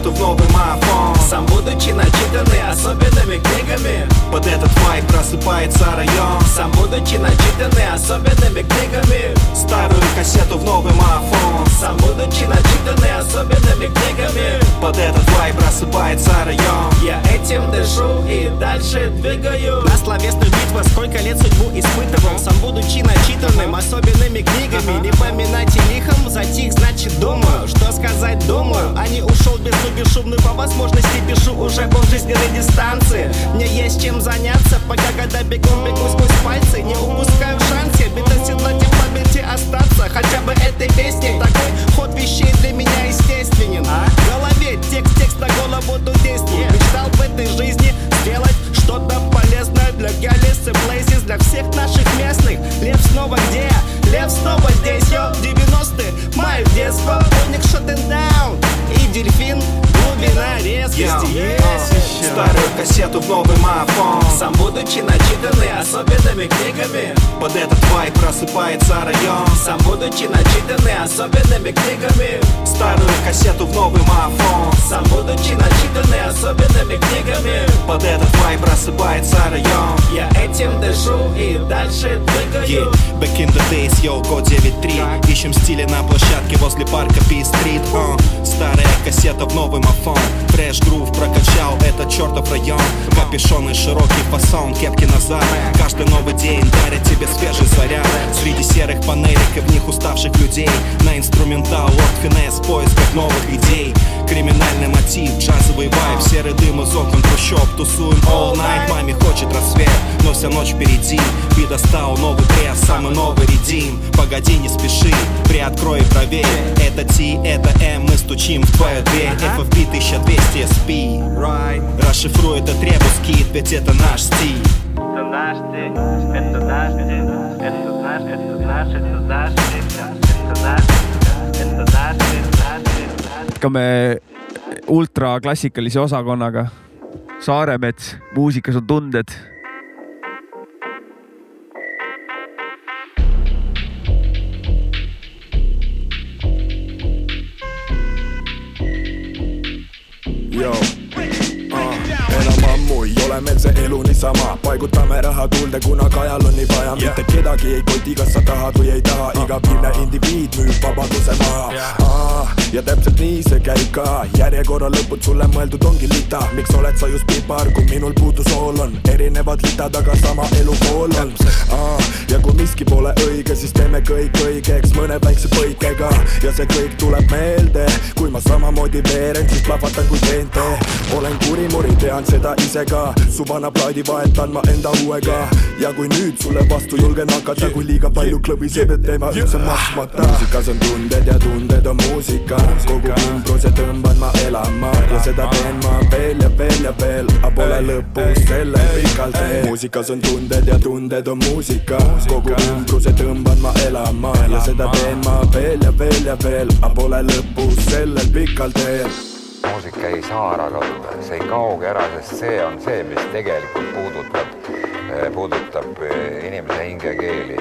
кассету в новый мафон Сам будучи начитанный особенными книгами. Под этот вайб просыпается район. Сам будучи начитанный особенными книгами. Старую кассету в новый мафон Сам будучи начитанный особенными книгами. Под этот вайб просыпается район Я этим дышу и дальше двигаю. На словесных битвах сколько лет судьбу испытывал. Сам будучи начитанным особенными книгами Не поминайте лихом, затих значит думаю. Что сказать думаю, а не ушел без бесшумную По возможности пишу уже по жизненной дистанции. Мне есть чем заняться, пока когда бегом бегу сквозь пальцы Не упускаю шанс, я бит можете остаться хотя бы этой песней. Такой ход вещей для меня естественен. А? В голове текст, текст на голову тут действует. Yeah. Мечтал в этой жизни сделать что-то полезное Для Галис и Блейзис, для всех наших местных. Лев снова где? Лев снова здесь, йо. 90-е, мое детство. Оникшот и и Дельфин глубина резкости есть Старую кассету в новый мафон. Сам будучи начитанный особенными книгами Под этот вайп просыпается район Сам будучи начитанный особенными книгами Старую кассету в новый мафон. Сам будучи начитанный особенными книгами Под этот вайп просыпается район Я этим дышу и дальше двигаю yeah. Back in the days, yo, go 9-3 Ищем стили на площадке возле парка P-Street uh. Старая кассета в новый мафон мафон Фреш грув прокачал этот чертов район. Капюшон и широкий фасон, кепки назад. Каждый новый день дарит тебе свежий заряд. Среди серых панелек и в них уставших людей. На инструментал, лорд финес, в поисках новых идей Криминальный мотив, джазовый вайб Серый дым из окон трущоб Тусуем all night, маме хочет рассвет Но вся ночь впереди. Би достал новый пресс, самый новый редим Погоди, не спеши, приоткрой и проверь. Это T, это M, мы стучим в твою дверь. FFP 1200 SP Расшифруй этот ребус кит, ведь это наш стиль. Это наш стиль, это наш стиль, это наш, это наш, это наш стиль, это наш, это наш стиль. Jätkame ultraklassikalise osakonnaga. Saaremets, muusikas on tunded. Yo. Uh, enam ammu ei ole meil see elu niisama, paigutame raha tuulde, kuna kajal on nii vaja yeah., mitte kedagi ei koti, kas sa tahad või ei taha, iga viimne indiviid müüb vabaduse maha ah,. Ja täpselt nii see käib ka, järjekorra lõpud sulle mõeldud ongi lita, miks oled sa just pipar, kui minul puudu sool on, erinevad litad, aga sama elukool on. Ah,. ja kui miski pole õige, siis teeme kõik õigeks mõne väikse põikega. Ja see kõik tuleb meelde, kui ma samamoodi veeren, siis plahvatan kui TNT. olen kurimuri, tean seda ise ka, su vana plaadi vahetan ma enda uuega. Ja kui nüüd sulle vastu julgen hakata, kui liiga palju klõbiseb, et teema üldse maksmata. muusikas on tunded ja tunded on muusika, kogu ümbruse tõmban ma elama. Ja seda teen ma veel ja veel ja veel, aga pole lõppu sellel pikal teel. muusikas on tunded ja tunded on muusika, kogu ümbruse tõmban ma elama. Ja seda teen ma veel ja veel ja veel, aga pole lõppu sellel pikal teel muusika ei saa ära kaduda, see ei kaogi ära, sest see on see, mis tegelikult puudutab, puudutab eh, inimese hingekeeli.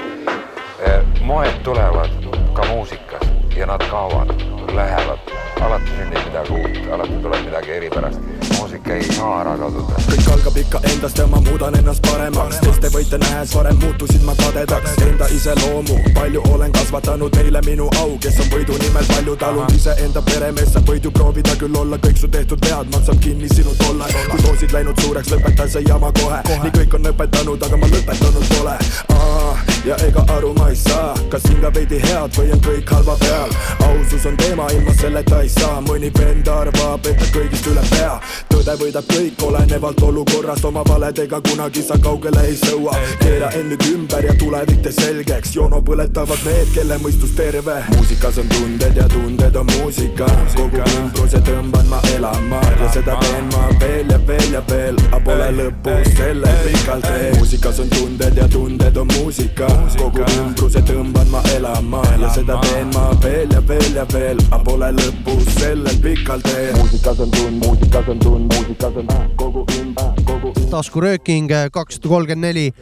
moed tulevad ka muusikas ja nad kaovad, lähevad, alati sünnib midagi uut, alati tuleb midagi eripärast. muusika ei saa ära kaduda. kõik algab ikka endast ja ma muudan ennast paremaks. Teiste võite nähes varem muutusin ma kadedaks. Enda iseloomu palju olen kasvatanud. Neile minu au kes on võidu nimel palju talunud. Iseenda peremees sa võid ju proovida küll olla kõik su tehtud vead maksab kinni sinu dollar kui doosid läinud suureks lõpeta see jama kohe. Nii kõik on õpetanud aga ma lõpetanud pole. Aa, ja ega aru ma ei saa kas hinga veidi head või on kõik halva peal. Ausus on teema ilma selleta ei saa. Mõni vend arvab et ta kõigist üle pea. Tõde võidab kõik olenevalt olukorrast oma valedega kunagi sa kaugele ei sõua. Keera end nüüd ümber ja tulevik tee selgeks. Joono põletavad need kelle mõistus terve. Muusikas on tunded ja tunded on muusika. Kogu ümbruse tõmban ma elama ja seda teen ma veel ja veel ja veel. Aga pole lõppu sellel pikal teel muusikas on tunded ja tunded on muusika. Kogu ümbruse tõmban ma elama ja seda teen ma veel ja veel ja veel aga pole lõppu sellel pikal teel muusikas on tund muusikas on tund muusikas on kogu ümber kogu taskurööking kakssada kolmkümmend neli.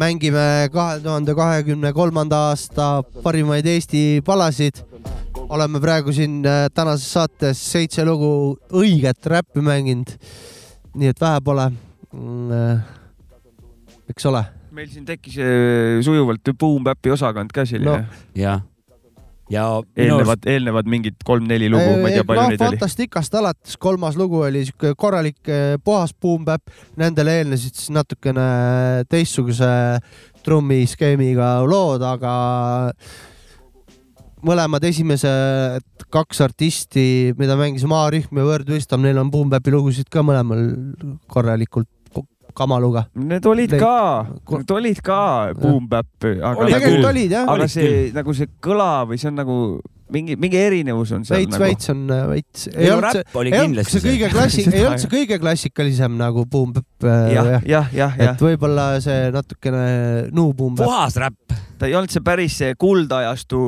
mängime kahe tuhande kahekümne kolmanda aasta parimaid Eesti palasid. oleme praegu siin äh, tänases saates seitse lugu õiget räppi mänginud. nii et vähe pole. eks ole meil siin tekkis eh, sujuvalt Boom Bap'i osakond ka selline no.. jah, ja eelnevad, eelnevad mingid kolm-neli lugu, ma ei tea, palju no, neid oli. Fantasticast alates kolmas lugu oli siuke korralik eh, puhas boom-bap, nendele eelnesid siis natukene teistsuguse trummiskeemiga lood, aga mõlemad esimesed kaks artisti, mida mängis Maarühm ja Word Wisdom, neil on boom-bap'i lugusid ka mõlemal korralikult ko- kamaluga. Need olid ka, need olid ka Boom Bap, aga Olid Tegelikult küll. olid, jah. aga Olid see küll. nagu see kõla või see on nagu mingi, mingi erinevus on seal veits, nagu. veits on äh, veits. Oli kindlasti see kõige klassi-, ei olnud see kõige klassikalisem nagu boom-bap. jah, jah, jah, jah et. võib-olla see natukene nuu boom-bap. puhas räpp, ta ei olnud see päris see kuldajastu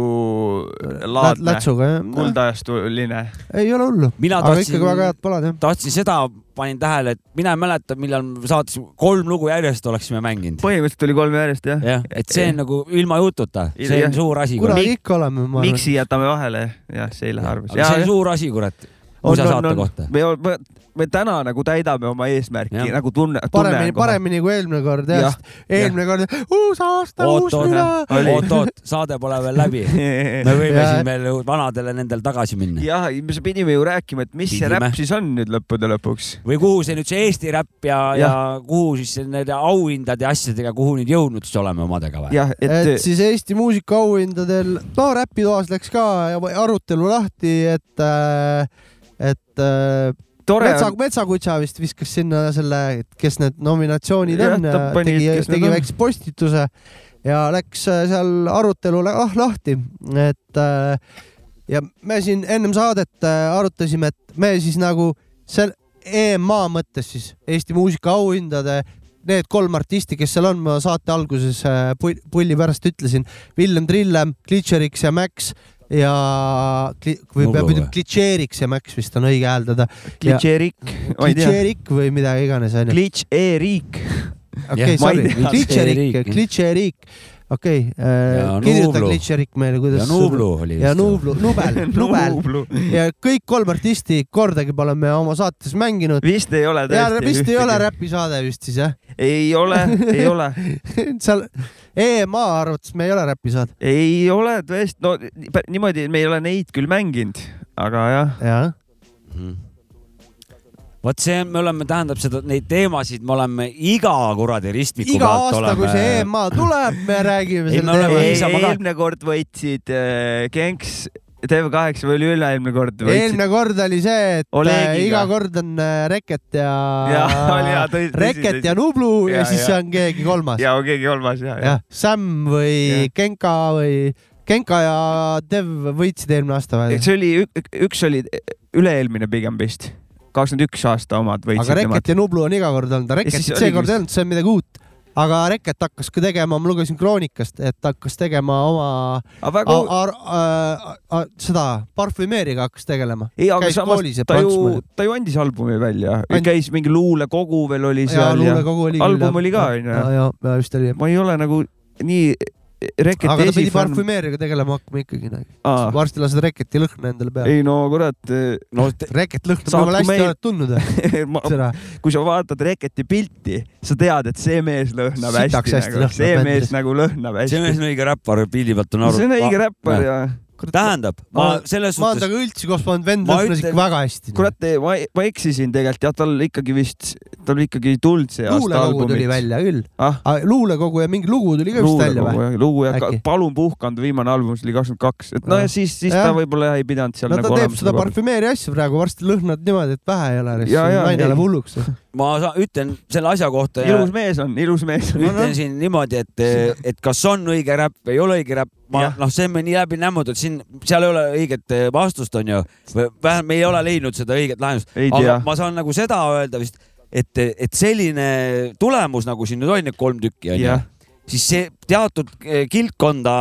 laadne, lätsuga jah. kuldajastuline. ei ole hullu, mina aga ikkagi väga head palad jah. tahtsin seda, panin tähele, et mina ei mäleta, millal saates kolm lugu järjest oleksime mänginud. põhimõtteliselt oli kolm järjest jah. jah, et see on nagu ilma jututa, see on suur asi. kunagi ikka oleme, miksi jätame vahele, jah, see ei lähe arvesse. see on suur asi, kurat, musa saate kohta. me, me, me täna nagu täidame oma eesmärki Jah. nagu tunne, paremini, tunne. paremini kui eelmine kord jah eelmine kord uus aasta, uus mina. oot, oot, saade pole veel läbi. me võime Jah. siin veel vanadele nendel tagasi minna. jah, me pidime ju rääkima, et mis see Pidime. räpp siis on nüüd lõppude lõpuks. või kuhu see nüüd see Eesti räpp ja, ja Jah. kuhu siis see nende auhindade ja asjadega, kuhu nüüd jõudnud siis oleme omadega või? et et siis Eesti muusikaauhindadel, no Räpitoas läks ka arutelu lahti, et, et äh, tore metsa on,, Metsakutsa vist viskas sinna selle, kes need nominatsioonid Jah, on ja pani, tegi tegi väikse postituse ja läks äh, seal arutelu lah- lahti, et äh, ja me siin ennem saadet äh, arutasime, et me siis nagu seal EMA mõttes siis Eesti muusikaauhindade need kolm artisti, kes seal on, ma saate alguses äh, pull- pulli pärast ütlesin, Villem Trillem, Glitcheriks ja Max ja kli- või peab ütlema Glitcheriks ja Max vist on õige hääldada. Tea, Glitcherik või mida iganes onju. Glitch e-riik. okei, ei sorry, tea. Glitcherik, Okei Ja, kirjuta Nublu. Glitcherik meile, kuidas. ja Nublu oli ja. Nublu, Nubel, Nubel ja kõik kolm artisti kordagi pole me oma saates mänginud. vist ei ole ja tõesti. vist ei ole. räpisaade vist siis jah? ei ole, ei ole, seal EMA arvates me ei ole räpisaade. ei ole tõesti, no niimoodi me ei ole neid küll mänginud, aga jah, jah, Mhm. Vot see, me oleme, tähendab seda, neid teemasid me oleme iga kuradi ristmiku iga pealt aasta, kui oleme see EMA tuleb, me räägime selle oleme teema- eelmine kord võitsid äh, Genks, TV8 või oli üle-eelmine kord võitsid. eelmine kord oli see, et Olegiga. äh, iga kord on äh, Reket ja hea, tõsi- tõsi- Reket tõsi. ja Nublu ja, Ja, siis ja. on keegi kolmas. ja keegi kolmas ja, ja. jah, Sam või Jah. Genka või Genka ja Dev võitsid eelmine aasta või? see oli, üks oli üle-eelmine pigem vist, kakskümmend üks aasta omad võitsid aga Reket ja Nublu on iga kord olnud, Reket seekord ei olnud, see on midagi uut. aga Reket hakkas ka tegema, ma lugesin Kroonikast, et hakkas tegema oma väga a, a, a, a, seda parfümeeriga hakkas tegelema. ei, aga käis samas koolis ja ta ju ta ju andis albumi välja And-, käis mingi luulekogu veel oli ja seal ja luulekogu oli album oli ka, onju. ja, ja, ja just oli. ma ei ole nagu nii Reketi aga ta pidi esifänn. parfümeeriga tegelema hakkama ikkagi. Aa. varsti lased Reketi lõhna endale peale. ei no kurat, no Reket lõhnab Saatku jumala hästi, meil- tundnud ma- kui sa vaatad Reketi pilti, sa tead, et see mees lõhnab Sitaks hästi, hästi nagu. lõhnab see mees nagu lõhnab hästi. see mees on õige räppar, pildi pealt on aru. see on õige räppar ja tähendab, ma selles ma olen suhtes, temaga üldse koos pannud, vend Ma lõhnas ikka väga hästi. kurat, ma, ma eksisin tegelikult jah, tal ikkagi vist, tal ikkagi ei tulnud see aasta luulekogu tuli albumit. välja küll. ah, luulekogu ja mingi lugu tuli ka vist välja või? lugu ja Äkki? Palun puhkanud viimane album, see oli kakskümmend kaks, et no ja siis, siis Jah. ta võib-olla jah ei pidanud seal no ta nagu teeb olema seda. parfümeeri asja praegu, varsti lõhnad niimoodi, et vähe ei ole. Ja, ja, naine läheb hulluks. ma ütlen selle asja kohta. ilus mees on, ilus mees on. ütlen siin niimoodi, et, et kas on õige räpp või ei ole õige räpp, ma noh, see on meil nii läbi nämmutud, siin, seal ei ole õiget eh, vastust, onju. vähemalt me ei ole leidnud seda õiget lahendust, aga tea. ma saan nagu seda öelda vist, et, et selline tulemus, nagu siin nüüd on, need kolm tükki onju siis see teatud eh, kildkonda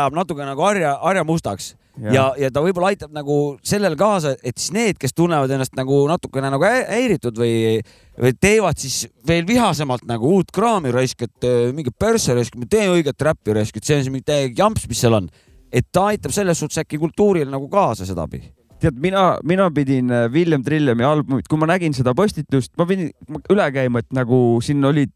ajab natuke nagu harja, harja mustaks ja, ja, ja ta võib-olla aitab nagu sellele kaasa, et siis need, kes tunnevad ennast nagu natukene nagu hä- häiritud või, või teevad siis veel vihasemalt nagu uut kraami raisk, et äh, mingi persse raisk, tee õiget räppi raisk, et see on see mingi täielik jamps, mis seal on. et ta aitab selles suhtes äkki kultuurile nagu kaasa sedapidi. tead, mina, mina pidin äh, William Trillemi albumit, kui ma nägin seda postitust, ma pidin üle käima, et nagu siin olid,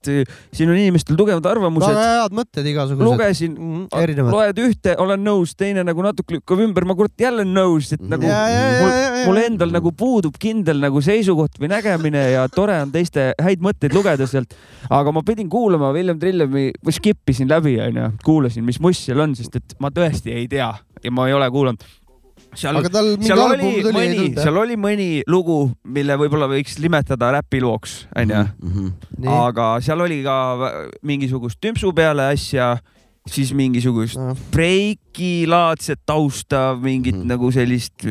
siin on inimestel tugevad arvamused väga. head mõtted igasugused. lugesin, erinevad. loed ühte, olen nõus, teine nagu natuke lükkab ümber, ma kurat jälle nõus, et nagu Ja, ja, ja, mul, mul endal nagu puudub kindel nagu seisukoht või nägemine ja tore on teiste häid mõtteid lugeda sealt. aga ma pidin kuulama William Trillemi, skip isin läbi onju, kuulasin, mis must seal on, sest et ma tõesti ei tea ja ma ei ole kuulanud. Seal seal oli mõni, seal oli mõni lugu, mille võib-olla võiks nimetada räpilooks, onju. Mhm. Nii. aga seal oli ka mingisugust tümpsu peale asja siis mingisugust breikilaadset tausta, mingit mm. nagu sellist.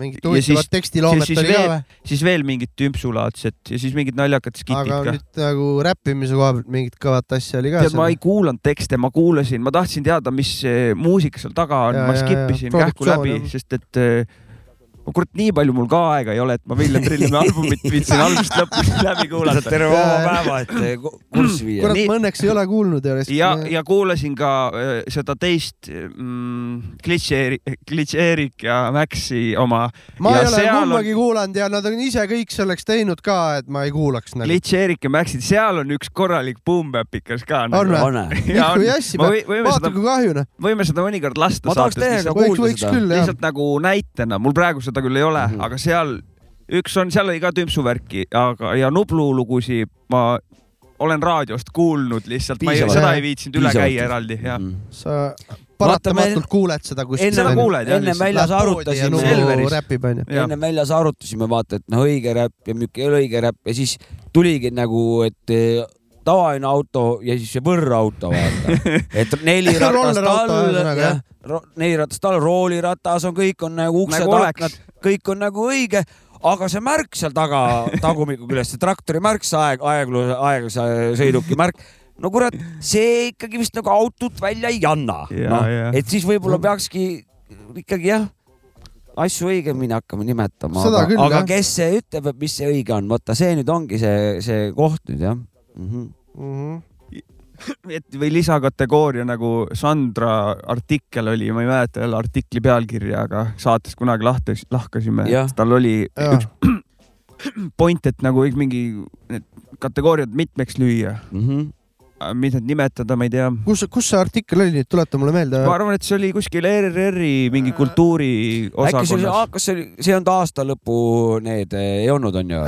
mingit huvitavat tekstiloomet oli ka või? siis veel mingit tümpsulaadset ja siis mingid naljakad skitid aga ka. nüüd nagu räppimise koha pealt mingit kõvat asja oli ka. tead, ma ei kuulanud tekste, ma kuulasin, ma tahtsin teada, mis muusika seal taga on, ma skip isin kähku läbi, sest et äh, kurat, nii palju mul ka aega ei ole, et ma Villem Trillimi albumit viitsin algusest lõpuni läbi kuulata. terve vaba päeva, et eh, kurssi viia. kurat, ma õnneks ei ole kuulnud. ja, ja kuulasin ka äh, seda teist mm, Glitch-Erik, Glitch-Erik ja Maxi oma. ma ei ole kumbagi on... kuulanud ja nad on ise kõik selleks teinud ka, et ma ei kuulaks nagu.. Glitch-Erik ja Maxi, seal on üks korralik boom-bap-ikas ka nagu.. on või? Mikku Jassi, vaata kui kahju noh. võime seda mõnikord lasta. ma tahaks teiega kuulda seda. lihtsalt nagu näitena, mul praegu seda küll ei ole mm, -hmm. aga seal üks on, seal oli ka tümpsuvärki, aga ja Nublu lugusid ma olen raadiost kuulnud lihtsalt, ma ei, seda ei viitsinud üle käia eraldi, jah mm. -hmm. sa paratamatult kuuled seda kuskil. enne kuuled jah. enne väljas arutasime. räpib onju. enne väljas arutasime vaata, et noh, õige räpp ja ole õige räpp ja siis tuligi nagu, et tavaline auto ja siis see võrrauto vaata, et neli ratast all, jah, neli ratast all, rooliratas on, kõik on nagu uksed nagu, aknad, kõik on nagu õige, aga see märk seal taga, tagumiku küljes, see traktori märk, see aeg, aegluse, aeglase sõiduki märk no kurat, see ikkagi vist nagu autot välja ei anna. noh, et siis võib-olla peakski ikkagi jah, asju õigemini hakkama nimetama. aga, aga jah. kes see ütleb, et mis see õige on, vaata see nüüd ongi see, see koht nüüd jah mm. -hmm. Mm -hmm et või lisakategooria nagu Sandra artikkel oli, ma ei mäleta jälle artikli pealkirja, aga saates kunagi lahti, lahkasime, tal oli ja. üks point, et nagu mingi need kategooriad mitmeks lüüa mm. -hmm mida nimetada, ma ei tea. kus, kus see artikkel oli, tuleta mulle meelde. ma arvan, et see oli kuskil ERR-i mingi kultuuri osakonnas. kas see oli, see ei olnud aasta lõpu need, ei olnud, on ju?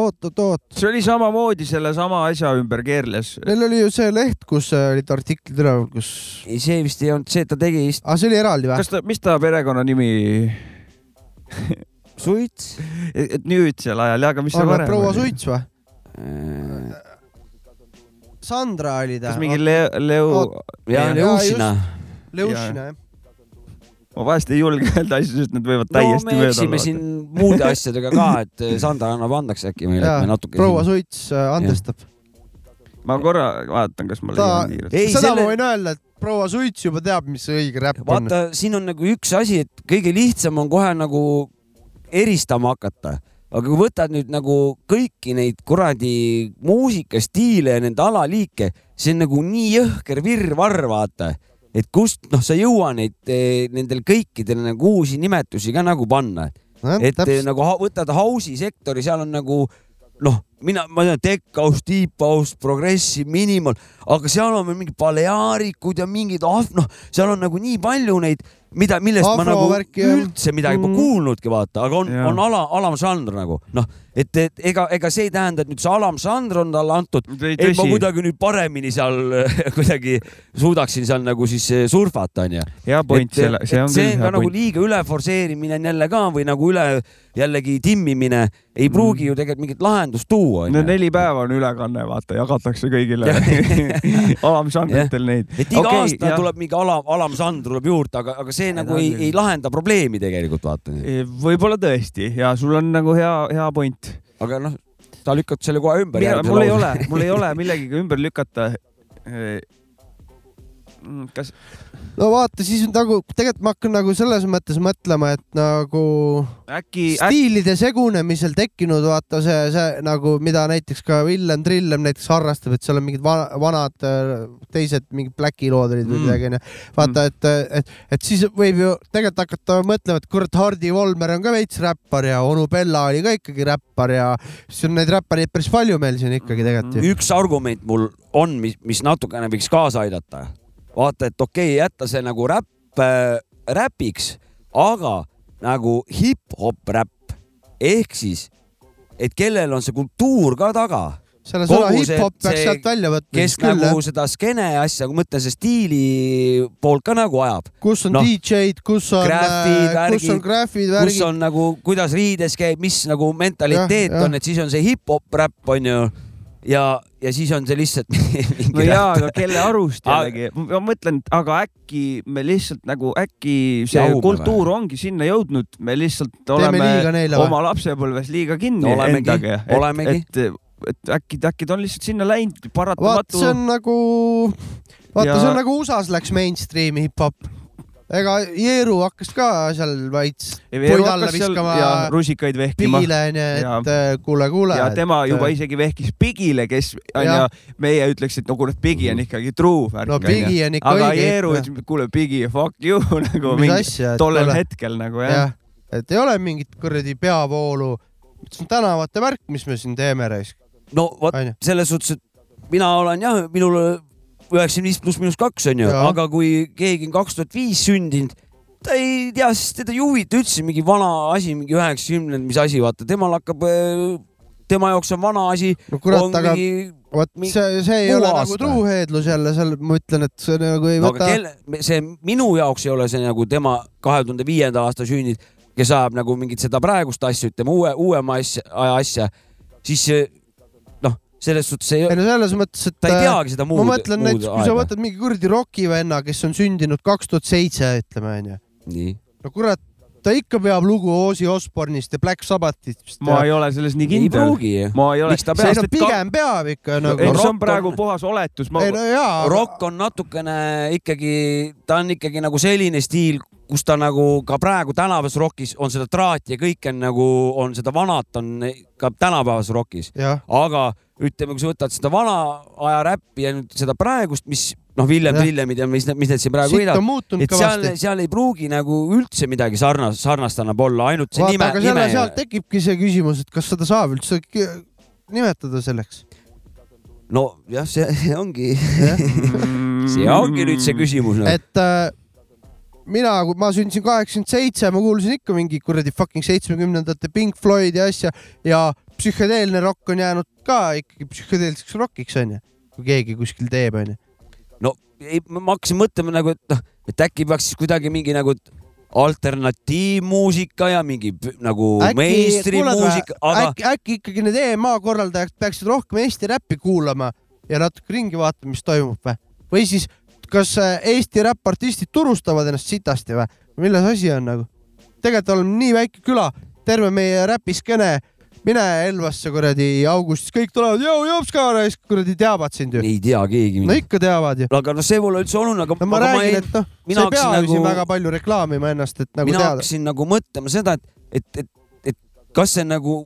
oot, oot, oot. see oli samamoodi sellesama asja ümber keerles. Neil oli ju see leht, kus olid artiklid üleval, kus. ei, see vist ei olnud see, et ta tegi vist. aa, see oli eraldi või? kas ta, mis ta perekonnanimi Suits et nüüdsel ajal ja, aga mis see varem oli? proua Suits või? Sandra oli ta. kas mingi Leo, Leo? jaa, Leušina. Leušina, jah ma vahest ei julge öelda asju, sest need võivad täiesti no, mööda olla. me siin muude asjadega ka, et Sandra annab andeks äkki meile, et me natuke. proua. Suits äh, andestab. ma korra vaatan, kas ma leian kiirelt. seda selle... ma võin öelda, et proua Suits juba teab, mis õige räpp on. vaata, siin on nagu üks asi, et kõige lihtsam on kohe nagu eristama hakata aga kui võtad nüüd nagu kõiki neid kuradi muusikastiile ja nende alaliike, see on nagu nii jõhker virvarr, vaata, et kust noh, sa ei jõua neid, eh, nendel kõikidel nagu uusi nimetusi ka nagu panna. et täpselt. nagu võtad house'i sektori, seal on nagu noh, mina, ma tean, tech house, deep house, progressive, minimal, aga seal on veel mingid baleaarikud ja mingid, noh, seal on nagu nii palju neid mida, millest Afro ma nagu värki, üldse midagi mm. kuulnudki, vaata, aga on, on ala, alamžanr nagu noh, et, et ega, ega see ei tähenda, et nüüd see alamžanr on talle antud, et ma kuidagi nüüd paremini seal kuidagi suudaksin seal nagu siis eh, surfata, onju. hea point, see on küll hea point. see on ka nagu liiga üle forsseerimine on jälle ka või nagu üle jällegi timmimine ei pruugi mm. ju tegelikult mingit lahendust tuua. No neli päeva on ülekanne, vaata, jagatakse kõigile alamžanritel neid. et iga okay, aasta ja. tuleb mingi alam, alamžanr tuleb juurde, aga, aga see nagu ei, ei lahenda probleemi tegelikult, vaata. võib-olla tõesti ja sul on nagu hea, hea point. aga noh, sa lükkad selle kohe ümber. mul ei ole, mul ei ole millegagi ümber lükata kas? no vaata, siis nagu tegelikult ma hakkan nagu selles mõttes mõtlema, et nagu äkki stiilide äk... segunemisel tekkinud, vaata see, see nagu, mida näiteks ka Villem Trillem näiteks harrastab, et seal on mingid va vanad teised mingid Blacki lood olid või mm. midagi onju. vaata, et, et, et siis võib ju tegelikult hakata mõtlema, et kurat, Hardi Volmer on ka veits räppar ja onu Bella oli ka ikkagi räppar ja siis on neid räppareid päris palju meil siin ikkagi tegelikult ju. üks argument mul on, mis, mis natukene võiks kaasa aidata vaata, et okei okay,, jätta see nagu räpp äh,, räpiks, aga nagu hip-hop räpp ehk siis, et kellel on see kultuur ka taga selle sõna hip-hop peaks sealt välja võtma. kes küll, nagu jah. seda skeene asja, kui mõtlen, see stiili poolt ka nagu ajab. kus on no, DJ-d, kus on, kus on graafid, värgid. kus on nagu, kuidas riides käib, mis nagu mentaliteet ja, ja. on, et siis on see hip-hop räpp, onju ja, ja siis on see lihtsalt no jaa, aga kelle arust jällegi, ma mõtlen, aga äkki me lihtsalt nagu äkki see Jahume kultuur ongi sinna jõudnud, me lihtsalt oleme või? oma lapsepõlves liiga kinni Olemegi, endaga. olemegi. et, et äkki, äkki ta on lihtsalt sinna läinud, paratamatu see on nagu, vaata Ja- see on nagu USA-s läks mainstream'i hip-hop. Ega Jeeru hakkas ka seal Veeru puid alla viskama ja rusikaid vehkima. pigile onju, Ja- et äh, kuule, kuule. ja tema juba isegi vehkis Bigile, kes onju meie ütleks, et no kurat, Bigi on ikkagi true värk. No Bigi on ikka aga õige Jeeru hipp, ütles, et kuule Bigi, fuck you nagu Mis mingi asja, et tollel kuule. hetkel nagu jah jah, et ei ole mingit kuradi peavoolu. see on tänavate värk, mis me siin teeme raisk. no vot selles suhtes, et mina olen jah, minul üheksakümmend viis pluss miinus kaks onju, Jaa. aga kui keegi on kaks tuhat viis sündinud, ta ei tea, siis teda ei huvita üldse mingi vana asi, mingi üheksakümnend, mis asi, vaata, temal hakkab, tema jaoks on vana asi. no kurat, aga vot see, see ei ole aasta. nagu truuheedlus jälle seal, ma ütlen, et see nagu ei no võta. see minu jaoks ei ole see nagu tema kahe tuhande viienda aasta sünnid, kes ajab nagu mingit seda praegust asja, ütleme uue, uuema asja, aja asja, siis see, selles suhtes ei, ei no selles mõttes, et ta ei äh, teagi seda muud, ma mõtlen näiteks, kui sa võtad mingi kuradi rokivenna, kes on sündinud kaks tuhat seitse, ütleme onju. no kurat, ta ikka peab lugu Ozzy Osbourne'ist ja Black Sabbathist. ma ei ole selles nii ei kindel. ma ei ole. Ei no pigem peab ikka nagu. ei, see rock on praegu on- puhas oletus. ma no rokk on natukene ikkagi, ta on ikkagi nagu selline stiil, kus ta nagu ka praegu tänapäevases rokis on seda traati ja kõike on nagu, on seda vanat on ka tänapäevases rokis. aga ütleme, kui sa võtad seda vana aja räppi ja nüüd seda praegust, mis noh, Villem. Villemid ja mis, mis need siin praegu muutunud et seal, seal ei pruugi nagu üldse midagi sarnast, sarnast annab olla, ainult see vaata, nime, aga selle, nime sealt. tekibki see küsimus, et kas seda saab üldse nimetada selleks. nojah, see ongi, see ongi nüüd see küsimus. noh. et äh, mina, kui ma sündisin kaheksakümmend seitse, ma kuulsin ikka mingi kuradi fucking seitsmekümnendate Pink Floyd ja asja ja psühhedeelne rokk on jäänud ka ikkagi psühhedeelseks rokiks onju, kui keegi kuskil teeb onju. Ei, ma hakkasin mõtlema nagu, et noh, et äkki peaks siis kuidagi mingi nagu alternatiivmuusika ja mingi nagu mainstream muusika, aga äkki, äkki ikkagi need EMA korraldajad peaksid rohkem Eesti räppi kuulama ja natuke ringi vaatama, mis toimub või? või siis, kas äh, Eesti räppartistid turustavad ennast sitasti või? milles asi on nagu? tegelikult oleme nii väike küla, terve meie räpiskeene, mine Elvasse kuradi augustis, kõik tulevad, jõu, jopska, kuradi teavad sind ju. ei tea keegi no. ikka teavad ju. aga noh, see pole üldse oluline, aga no ma aga räägin, et noh, sa mina ei pea ju siin nagu- väga palju reklaamima ennast, et nagu mina teada. hakkasin nagu mõtlema seda, et, et, et, et kas see nagu,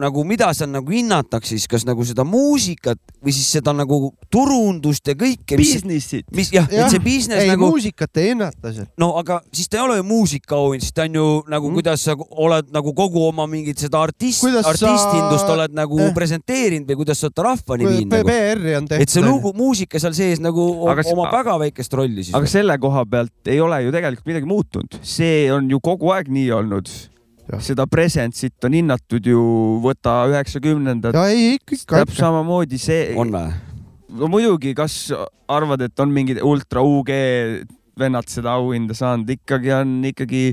nagu mida seal nagu hinnatakse siis, kas nagu seda muusikat või siis seda nagu turundust ja kõike. Business'it. mis jah ja,, et see business ei, nagu, muusikat ei hinnata seal. no aga siis ta ei ole ju muusikaauhind, siis ta on ju nagu mm., kuidas sa oled nagu kogu oma mingit seda artist, Kuidas sa- artistindust oled nagu eh. presenteerinud või kuidas sa oled ta rahvani viinud nagu.. PR-i on tehtud. et see lugu, muusika seal sees nagu Aga omab väga väikest rolli siis. aga selle koha pealt ei ole ju tegelikult midagi muutunud, see on ju kogu aeg nii olnud. Seda presentsit on hinnatud ju, võta üheksakümnendad, ja ei, ikka, ikka, täpselt samamoodi see. on või? no muidugi, kas arvad, et on mingid ultra UG vennad seda auhinda saanud, ikkagi on ikkagi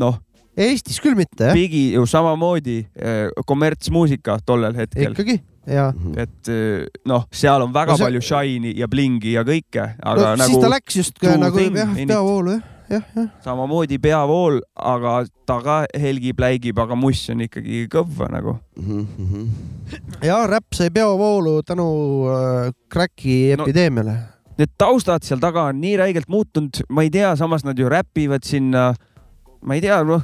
noh, Eestis küll mitte jah, Bigi ju samamoodi eh, kommertsmuusika tollel hetkel, ikkagi ja. et eh, noh, seal on väga No see- palju shine'i ja blingi ja kõike, no aga nagu, nagu siis ta läks just ka nagu jah, peavoolu jah, jah, jah. samamoodi peavool, aga ta ka helgib-läigib, aga muss on ikkagi kõvva nagu. ja räpp sai peavoolu tänu äh, Cracki No- epideemiale. Need taustad seal taga on nii räigelt muutunud, ma ei tea, samas nad ju räpivad sinna, ma ei tea, noh,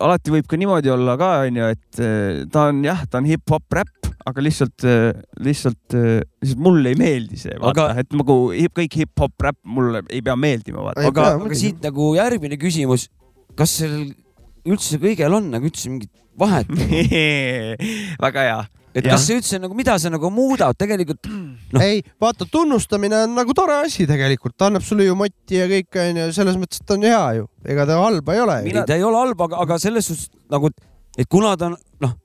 alati võib ka niimoodi olla ka, onju, et eh, ta on jah, ta on hip-hop räpp, aga lihtsalt, lihtsalt, lihtsalt mulle ei meeldi see, vaata Aga-, et nagu hip, kõik hip-hop räpp mulle ei pea meeldima, vaata. Aga aga siit nagu järgmine küsimus, kas sellel üldse kõigel on nagu üldse mingit vahet, väga hea. et kas see üldse nagu, mida see nagu muudab, tegelikult no. ei, vaata, tunnustamine on nagu tore asi tegelikult, ta annab sulle ju motti ja kõik onju, selles mõttes, et ta on hea ju, ega ta halba ei ole. Ei, ta ei ole halb, aga, aga selles suhtes nagu, et kuna ta on noh,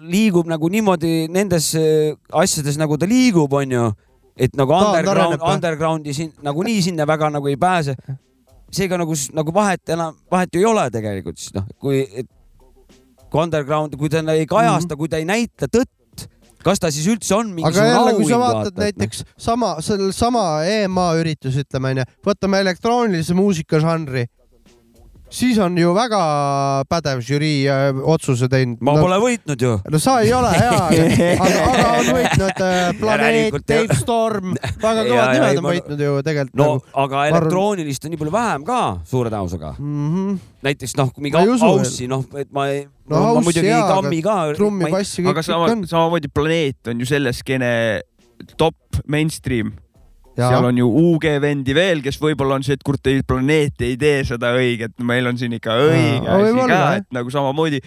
liigub nagu niimoodi nendes äh, asjades, nagu ta liigub, onju, et nagu Ta underground undergroundi siin nagunii sinna väga nagu ei pääse. seega nagu, nagu vahet enam, vahet ju ei ole tegelikult siis noh, kui, kui underground, kui ta ei kajasta mm, -hmm. kui ta ei näita tõtt, kas ta siis üldse on aga mingisugune jälle, kui sa vaatad vaata, et noh. näiteks sama, sellel sama EMA üritus, ütleme onju, võtame elektroonilise muusika žanri, siis on ju väga pädev žürii äh, otsuse teinud. ma pole võitnud ju. no sa ei ole hea, aga, aga on võitnud äh, Planeet. Dave Storm, väga Ja, kõvad ja, ei, nimed on ma- võitnud ju tegelikult. no aga elektroonilist on nii palju vähem ka suure tõenäosusega. mm. -hmm. näiteks noh, mingi Ma ei Aussi, noh, et ma ei, No ma House'i muidugi jaa, aga kammi ka. trummi, bassi, kõik- aga sama, samamoodi Planeet on ju selle skeene top mainstream. Seal on ju UG vendi veel, kes võib-olla on see, et kurat, ei Planeet ei tee seda õiget, meil on siin ikka õige asi võib-olla, ka et nagu samamoodi.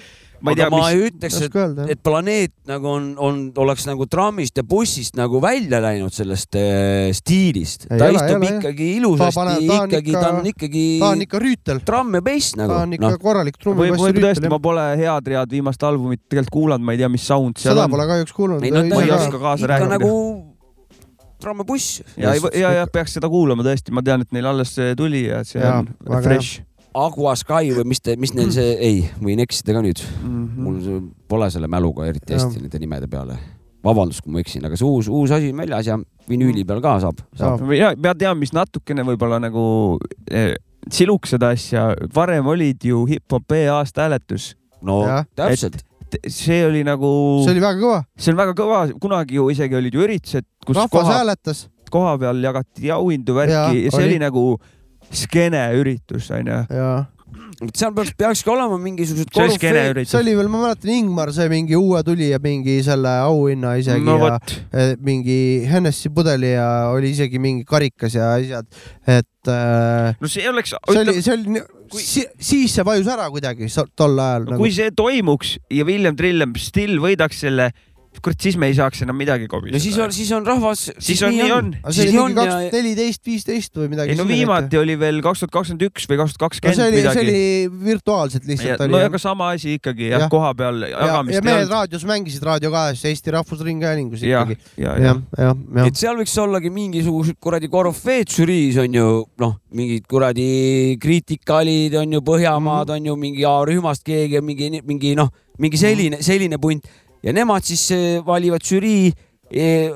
ma ei tea, ma ei mis, ütleks, et, et planeet nagu on, on, oleks nagu trammist ja bussist nagu välja läinud sellest äh, stiilist. Ta ole, ei istub ole, ikkagi Ta ilusasti, ikkagi, ikka- ta on ikkagi. ta on ikka rüütel. tramm ja bass nagu. ta on ikka korralik trummi, võib, bassi võib tõesti, ma. pole head read viimast albumit tegelikult kuulanud, ma ei tea, mis sound seal seda on. pole kahjuks kuulnud. ei no ta ma ei oska kaasa ikka rääkida. nagu tramm ja ja, ja, ja peaks seda kuulama tõesti, ma tean, et neil alles see tuli ja see Jaa, on väga fresh. Aqua Sky või mis te, mis neil see, ei, võin eksida ka nüüd. Mhm. mul see- pole selle mäluga eriti hästi nende nimede peale. vabandust, kui ma eksin, aga see uus, uus asi on väljas ja vinüüli peal ka saab, saab. ja ma tean, mis natukene võib-olla nagu eh, siluks seda asja, varem olid ju hip-hop e-aasta hääletus. no Jah. täpselt. See oli nagu, see oli väga kõva. see on väga kõva, kunagi ju isegi olid ju üritused, kus rahvas hääletas. koha peal jagati auhindu, värki Jaa, ja see oli. oli nagu skeene üritus onju. seal peaks, peakski olema mingisugused see oli skeene korüfeed. üritus see. oli veel, ma mäletan, Ingmar sai mingi uue tulija mingi selle auhinna isegi no ja vot, eh, mingi Hennessy pudeli ja oli isegi mingi karikas ja asjad, et äh, no see oleks, see oli, see oli, siis see vajus ära kuidagi tol ajal no, nagu. kui. see toimuks ja William Trillem still võidaks selle, kurat, siis me ei saaks enam midagi kobiseda. no siis on, siis on rahvas. Siis on nii on. aga see siis oli on mingi ja kaks tuhat neliteist, viisteist või midagi. ei no viimati oli veel kaks tuhat kakskümmend üks või kaks tuhat kakskümmend see oli, see midagi. oli virtuaalselt lihtsalt oli no aga sama asi ikkagi jah ja., koha peal ja, jagamist ja mehed raadios mängisid Raadio kahes Eesti Rahvusringhäälingus ikkagi., ja, ja, jah, jah, jah et. seal võiks ollagi mingisugused kuradi korüfeed žüriis on ju noh, mingid kuradi kriitikalid on ju, Põhjamaad Mhm. on ju mingi A-rühmast keegi on mingi, mingi noh, mingi selline, selline punt ja nemad siis eh, valivad žürii,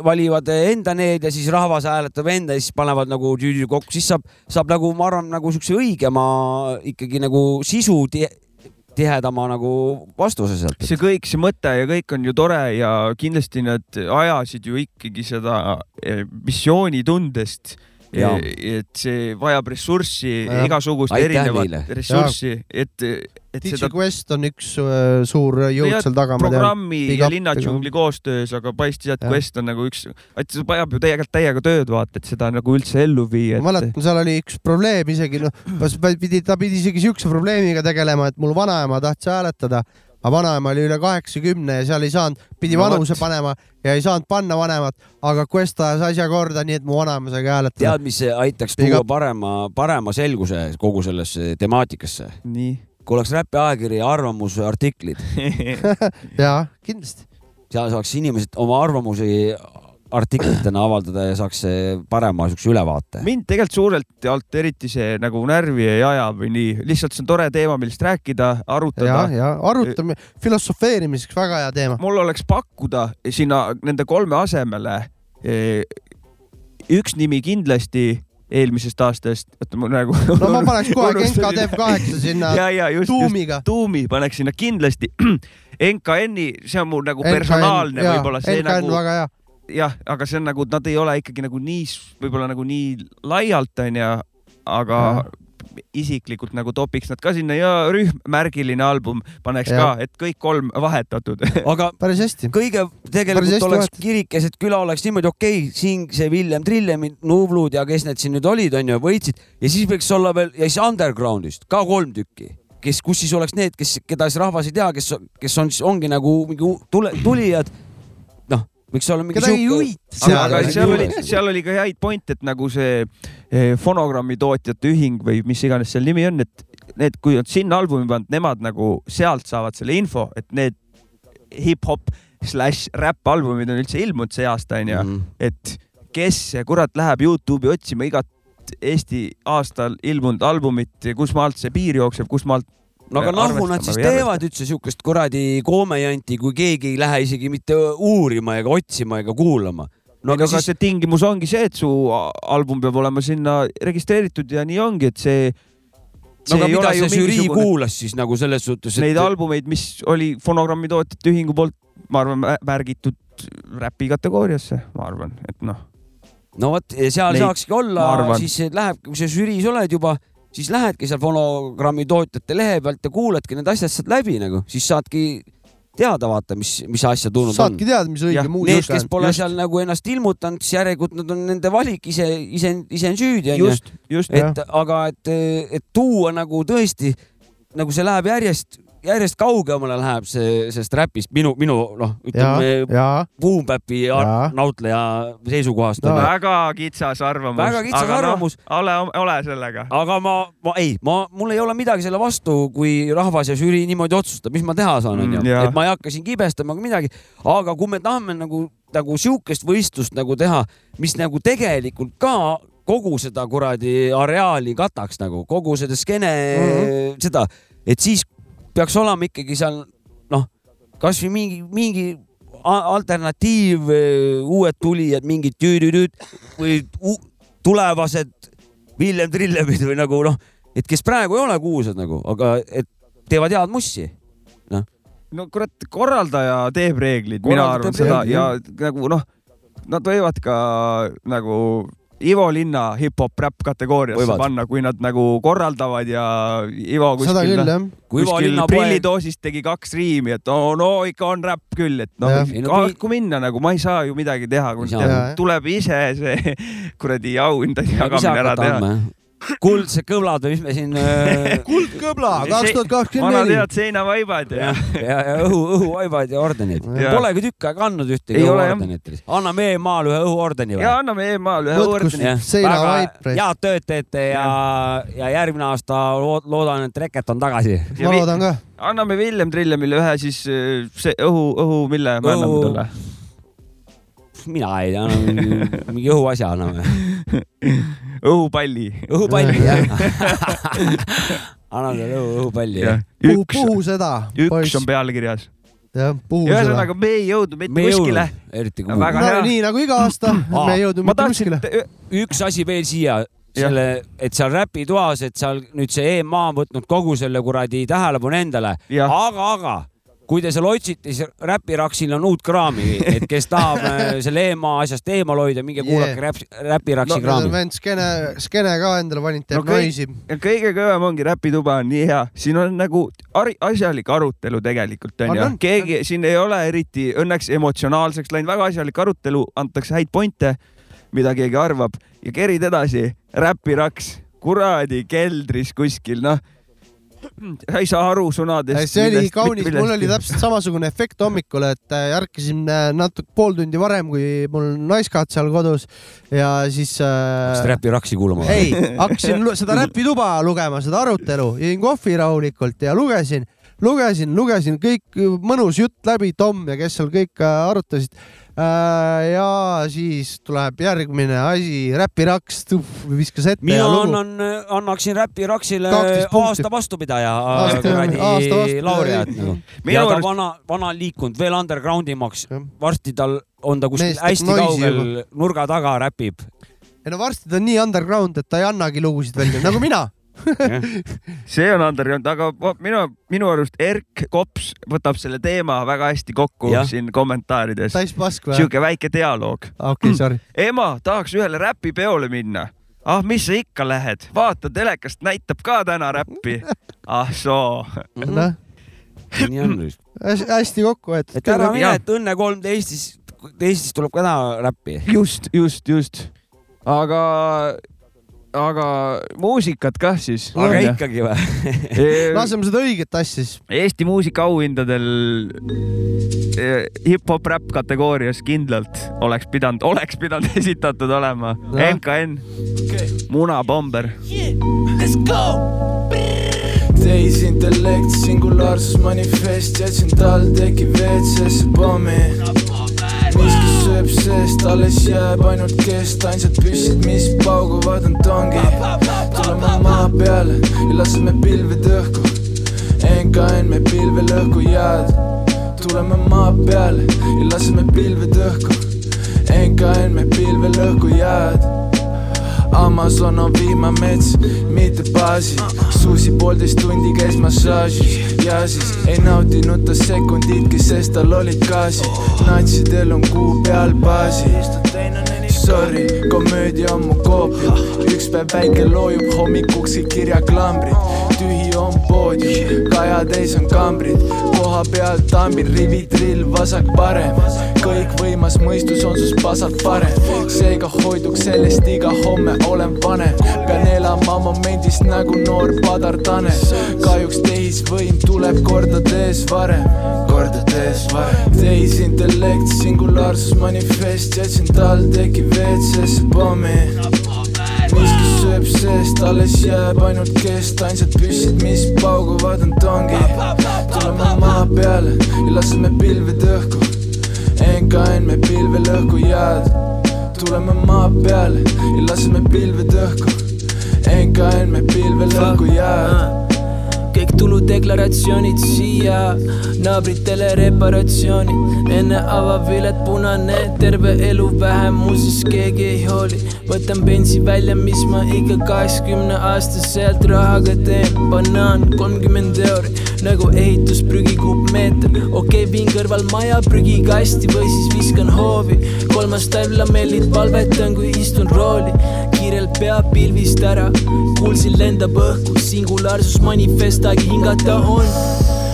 valivad enda need ja siis rahvas hääletab enda ja siis panevad nagu tüüdi kokku, siis saab, saab nagu ma arvan, nagu siukse õigema ikkagi nagu sisu ti- tihedama nagu vastuse sealt. see kõik, see mõte ja kõik on ju tore ja kindlasti nad ajasid ju ikkagi seda eh, missioonitundest. Jaa. et see vajab ressurssi, igasugust Aitäh erinevat neile. ressurssi, et, et DJ seda Quest on üks äh, suur jõud seal taga, tean. programmi Big ja Linnadžungli koostöös, aga paistis, et Jah. Quest on nagu üks, et see vajab ju tegelikult täiega tööd, vaata, et seda nagu üldse ellu viia. ma mäletan, seal oli üks probleem isegi noh, ta pidi isegi siukse probleemiga tegelema, et mul vanaema tahtis hääletada, aga vanaema oli üle kaheksakümne ja seal ei saanud, pidi No vanuse vot. panema ja ei saanud panna vanemat, aga Quest ajas asja korda, nii et mu vanaema sai ka hääletada. tead, mis aitaks tuua up. parema, parema selguse kogu sellesse temaatikasse? nii. kui oleks Räpi ajakiri arvamusartiklid jaa, kindlasti. seal saaks inimesed oma arvamusi artiklitena avaldada ja saaks parema siukse ülevaate. mind tegelikult suurelt jaolt eriti see nagu närvi ei aja või nii, lihtsalt see on tore teema, millest rääkida, ja, arutada. ja arutame, filosofeerimiseks väga hea teema. mul oleks pakkuda sinna nende kolme asemele eh, üks nimi kindlasti eelmisest aastast, oota ma nagu. no ma paneks kohe Genka Dev kaheksa sinna ja, ja just, tuumiga. tuumi paneks sinna kindlasti. NKN-i, see on mul nagu personaalne võib-olla see NKN nagu väga hea. jah, aga see on nagu, nad ei ole ikkagi nagu nii, võib-olla nagu nii laialt onju, aga isiklikult nagu topiks nad ka sinna ja rühm, märgiline album paneks Jah. ka, et kõik kolm vahetatud. aga päris hästi. kõige tegelikult hästi oleks vahet- kirik keset küla oleks niimoodi okei okay,, siin see Villem Trillemi, Nublud ja kes need siin nüüd olid, onju, võitsid ja siis võiks olla veel ja siis underground'ist ka kolm tükki, kes, kus siis oleks need, kes, keda siis rahvas ei tea, kes, kes on siis ongi nagu mingi tule, tulijad. Võiks olla mingi aga seal. oli, seal oli ka häid pointe, et nagu see eh, fonogrammi tootjate ühing või mis iganes seal nimi on, et need, kui on sinna albumi pannud, nemad nagu sealt saavad selle info, et need hip-hop slaš räpp albumid on üldse ilmunud see aasta onju Mhm. et kes kurat läheb Youtube'i otsima igat Eesti aastal ilmunud albumit, kus maalt see piir jookseb, kus maalt no aga nahu nad siis teevad üldse siukest kuradi koomejanti, kui keegi ei lähe isegi mitte uurima ega otsima ega kuulama no aga siis... see tingimus ongi see, et su album peab olema sinna registreeritud ja nii ongi, et see. no aga mida see žürii mingisugune... kuulas siis nagu selles suhtes et...? Neid albumeid, mis oli fonogrammi tootjate ühingu poolt, ma arvan, märgitud räpi kategooriasse, ma arvan, et noh. no vot, seal Neid... saakski olla, siis läheb, kui sa žüriis oled juba, siis lähedki seal fonogrammi tootjate lehe pealt ja kuuladki need asjad sealt läbi nagu, siis saadki teada, vaata, mis, mis asja tulnud on. saadki teada, mis õige muusika on. Need, kes pole just. seal nagu ennast ilmutanud, siis järelikult nad on nende valik ise, ise, ise on süüdi, onju. et aga et, et tuua nagu tõesti nagu see läheb järjest järjest kaugemale läheb see, sellest räpist minu, minu noh, ütleme Boom-Bapi nautleja seisukohast no.. väga kitsas arvamus. väga kitsas aga arvamus no,. ole, ole sellega. aga ma, ma ei, ma, mul ei ole midagi selle vastu, kui rahvas ja žürii niimoodi otsustab, mis ma teha saan, onju. Mm, et ma ei hakka siin kibestama ega midagi, aga kui me tahame nagu, nagu sihukest võistlust nagu teha, mis nagu tegelikult ka kogu seda kuradi areaali kataks nagu kogu seda skeene mm, -hmm. seda, et siis peaks olema ikkagi seal noh, kasvõi mingi, mingi alternatiiv, uued tulijad, mingid tüüdüdüd või tulevased Villem Trillemid või nagu noh, et kes praegu ei ole kuulsad nagu, aga et teevad head mussi, noh. no kurat, korraldaja teeb reeglid, mina arvan seda ja nagu noh, nad võivad ka nagu Ivo Linna hip-hop räpp kategooriasse panna, kui nad nagu korraldavad ja Ivo kuskil, küll, noh, kuskil prillitoosist tegi kaks riimi, et no, no ikka on räpp küll, et noh, kui minna nagu, ma ei saa ju midagi teha, kui tuleb ise see kuradi auhindade jagamine ära teha kuldsed kõblad või mis me siin äh.... kuldkõbla kaks tuhat kakskümmend neli. vanad head seinavaibad ja, ja, ja õhu, õhuvaibad ja ordenid. Polegi tükk aega andnud ühtegi õhuordenit. anname EM-maal ühe õhuordeni või? ja anname EM-maal ühe õhuordeni. seinavaip. head tööd teete ja, ja järgmine aasta loodan, et Reket on tagasi. ma loodan ka. anname Villem Trillemile ühe siis äh, see õhu, õhu, mille me anname talle? Mina ei tea, mingi õhuasja anname õhupalli. õhupalli jah anname talle õhu, õhupalli. puhu, puhu seda. üks on pealkirjas jah, puhu seda. ühesõnaga, me ei jõudnud mitte kuskile. eriti kui no, no, nii nagu iga aasta me ei jõudnud mitte kuskile. üks asi veel siia, selle, et seal räpitoas, et seal nüüd see EMA on võtnud kogu selle kuradi tähelepanu endale, aga, aga kui te seal otsite, siis Räpiraksil on uut kraami, et kes tahab äh, selle ema asjast eemal hoida, minge kuulake yeah. Räp, Räpiraksi no, kraami. vend Skene, Skene ka endale valinud, teeb no, naisi. kõige kõvem ongi Räpituba on nii hea, siin on nagu asjalik arutelu tegelikult onju, keegi siin ei ole eriti õnneks emotsionaalseks läinud, väga asjalik arutelu, antakse häid pointe, mida keegi arvab. Ja kerid edasi, Räpiraks kuradi keldris kuskil, noh sa ei saa aru sõnadest. see oli kaunis, mul oli täpselt samasugune efekt hommikul, et äh, ärkasin äh, natuke pool tundi varem, kui mul naiskaat seal kodus ja siis äh,. hakkasid räpiraksi kuulama? ei, hakkasin seda räpituba lugema, seda arutelu, jõin kohvi rahulikult ja lugesin, lugesin, lugesin kõik mõnus jutt läbi, Tom ja kes seal kõik äh, arutasid ja siis tuleb järgmine asi, Räpiraks, viskas ette. mina annan, annaksin Räpiraksile aasta vastupidaja kuradi laureaat nagu. ja ta vana, vana liikunud veel undergroundimaks, varsti tal on ta kuskil hästi kaugel nurga taga räpib. ei no varsti ta on nii underground, et ta ei annagi lugusid välja, nagu mina see on underground, aga minu, minu arust Erk Kops võtab selle teema väga hästi kokku ja. siin kommentaarides. sihuke väike dialoog. okei okay,, sorry. ema, tahaks ühele räpipeole minna. ah, mis sa ikka lähed, vaata telekast näitab ka täna räppi. ah soo noh, nii on vist. hästi kokku võetud. et ära mine, et Õnne kolm Eestis, Eestis tuleb ka täna räppi. just, just, just. aga aga muusikat kah siis. aga ikkagi või laseme seda õiget asja siis. Eesti muusikaauhindadel eh, hip-hop räpp kategoorias kindlalt oleks pidanud, oleks pidanud esitatud olema no. MKN okay., Munapomber yeah.. Let's go tehisintellekt, singulaarsus manifest, jätsin TalTechi WC-sse pommi miski sööb seest, alles jääb ainult kest, ainsad püssid, mis pauguvad, on tongid. tuleme maa peale ja laseme pilved õhku. NKN me pilvel õhku jääd. Tuleme maa peale ja laseme pilved õhku. NKN me pilvel õhku jääd Amazon on vihmamets, mitte baasi. Susi poolteist tundi käis massaažis. Ja siis ei nautinud ta sekunditki, sest tal olid gaasid. Natsidel on kuu peal baasi. Sorry, komöödia on mu koopia. Üks päev päike loojub hommikuks kõik kirjaklambrid tühi on poodium, kaja täis on kambrid koha peal tambid, rivitrill vasak-parem kõikvõimas mõistus on sus pasalt parem. Seega hoiduks sellest iga homme olen vanem. Pean elama momendist nagu noor padar Tanel kahjuks tehisvõim tuleb kordades varem. Kordades varem. Tehisintellekt, singulaarsus, manifest jätsin TalTechi WC-sse pommi miski sööb seest, alles jääb ainult kest, ainsad püssid, mis pauguvad, on tongid. tuleme maa peale ja laseme pilved õhku. NKN me pilvel õhku jääd. tuleme maa peale ja laseme pilved õhku. NKN me pilvel õhku jääd tuludeklaratsioonid siia, naabritele reparatsioonid, enne avavilet punane, terve elu vähem, muuseas keegi ei hooli. võtan bensi välja, mis ma ikka kaheksakümne aastaselt rahaga teen, banaan kolmkümmend euri nagu ehitusprügi kuupmeeter. okei okay,, viin kõrval maja prügikasti või siis viskan hoovi. kolmas talv lamellid palvetan, kui istun rooli. kiirelt pea pilvist ära, kuulsin lendab õhku, singulaarsus manifestagi hingata on.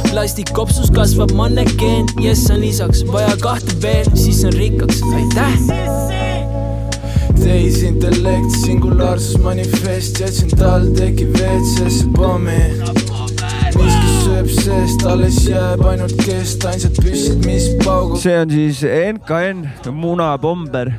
Plastikkopsus kasvab mannekeen, jess on isaks, vaja kahte veel, siis on rikkaks, aitäh! Tehisintellekt, singulaarsus manifest, jätsin TalTechi WC-sse pommi. Miski sööb seest, alles jääb ainult kest, ainsad püssid, mis pauguvad. see on siis NKN Munapomber.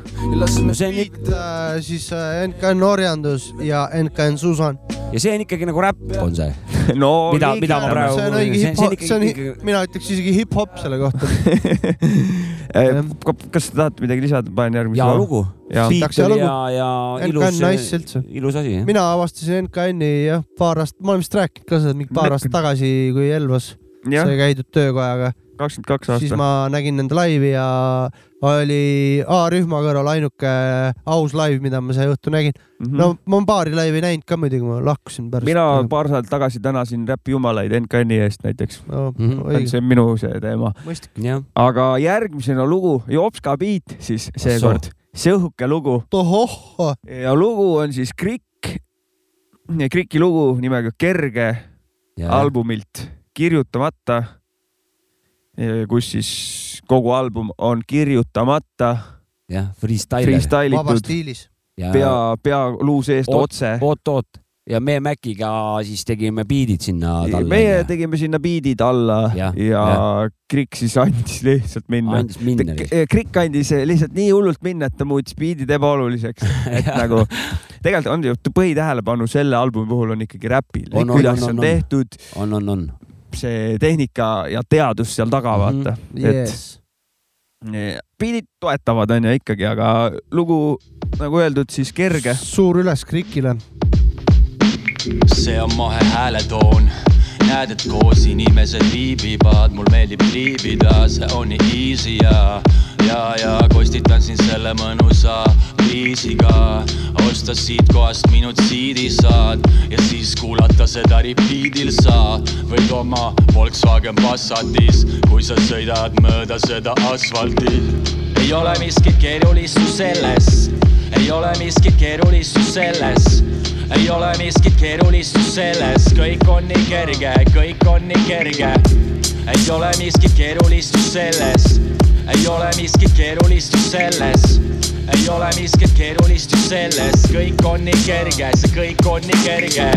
see on ikka äh, siis äh, NKN Orjandus ja NKN Susan. ja see on ikkagi nagu räpp, on see no mida, mida ma praegu. see on õige hip-hop, see on, mina ütleks isegi hip-hop selle kohta kas te tahate midagi lisada, panen järgmise. ja lugu. ja, ja, ja ilus, nice ilus asi. mina avastasin NKN-i jah, paar aastat, ma olen vist rääkinud ka seda mingi paar aastat tagasi, kui Elvas sai käidud töökojaga. Kakskümmend kaks aastat. siis ma nägin nende laivi ja oli A-rühma kõrval ainuke aus live, mida ma see õhtu nägin mm. -hmm. no ma olen paari laivi näinud ka muidugi, ma lahkusin pärast. mina paar nädalat tagasi tänasin räpi jumalaid NKN-i eest näiteks no, mm. -hmm. see on minu see teema. aga järgmisena lugu, Jopska beat siis seekord, see õhuke lugu. ja lugu on siis Krikk, Kriki lugu nimega Kerge ja. albumilt kirjutamata kus siis kogu album on kirjutamata. jah, freestyle. Freestyle itud. pea, pea luu seest oot, otse. oot, oot ja me Maciga siis tegime biidid sinna talle. meie tegime sinna biidid alla ja, ja, ja. Krik siis andis lihtsalt minna. andis minna. Krik andis lihtsalt nii hullult minna, et ta muutis biidid ebaoluliseks, et nagu tegelikult on ju põhitähelepanu selle albumi puhul on ikkagi räpil, kuidas see on, on, on tehtud. on, on, on see tehnika ja teadus seal taga, mhm. vaata mm. -hmm. Yes. et biidid toetavad, onju ikkagi, aga lugu nagu öeldud, siis kerge. suur üles Krikile. see on mahe hääletoon näed, et koos inimesed viibivad, mul meeldib triibida, see on nii easy ja ja, ja kostitan sind selle mõnusa viisiga. osta siit kohast minut siidi saad ja siis kuulata seda repeat'il sa võid oma Volkswagen Passatis, kui sa sõidad mööda seda asfalti. ei ole miskit keerulist ju selles, ei ole miskit keerulist ju selles ei ole miskit keerulist ju selles, kõik on nii kerge, kõik on nii kerge. ei ole miskit keerulist ju selles ei ole miskit keerulist just selles. Ei ole miskit keerulist just selles, kõik on nii kerge, see kõik on nii kerge.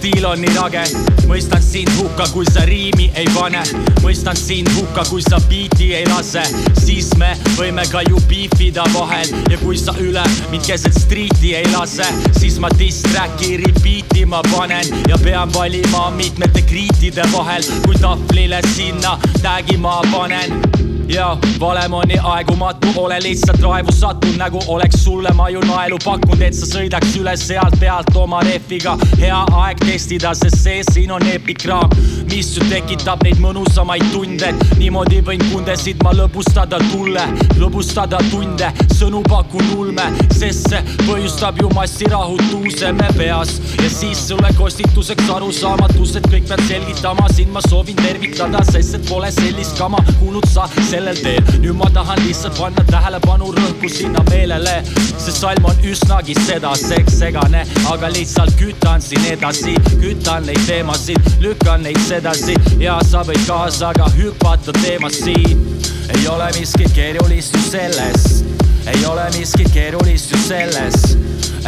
stiil on nii rage, mõistan sind hukka, kui sa riimi ei pane. mõistan sind hukka, kui sa biiti ei lase, siis me võime ka ju beefida vahel. Ja kui sa üle mind keset striiti ei lase, siis ma diss track'i repeat'i ma panen. Ja pean valima mitmete kriitide vahel, kui tahvlile sinna tag'i ma panen Thank you. Ja valem on nii aegumatu, ole lihtsalt raevu sattunud, nagu oleks sulle ma ju naelu pakkunud, et sa sõidaks üle sealt pealt oma rehviga. hea aeg testida, sest see siin on epikraam, mis ju tekitab neid mõnusamaid tunde. niimoodi võin kundesid ma lõbustada tulle, lõbustada tunde, sõnu pakun ulme, sest see põhjustab ju massirahutuuse me peas ja siis sulle kostituseks arusaamatus, et kõik pead selgitama, sind ma soovin tervitada, sest et pole sellist kama kuulnud sa sellel teel. nüüd ma tahan lihtsalt panna tähelepanu rõhku sinna meelele, see salm on üsnagi sedaseks segane, aga lihtsalt kütan siin edasi, kütan neid teemasid, lükkan neid sedasi. Ja sa võid kaasa ka hüpata teemast siin. ei ole miskit keerulist ju selles, ei ole miskit keerulist ju selles.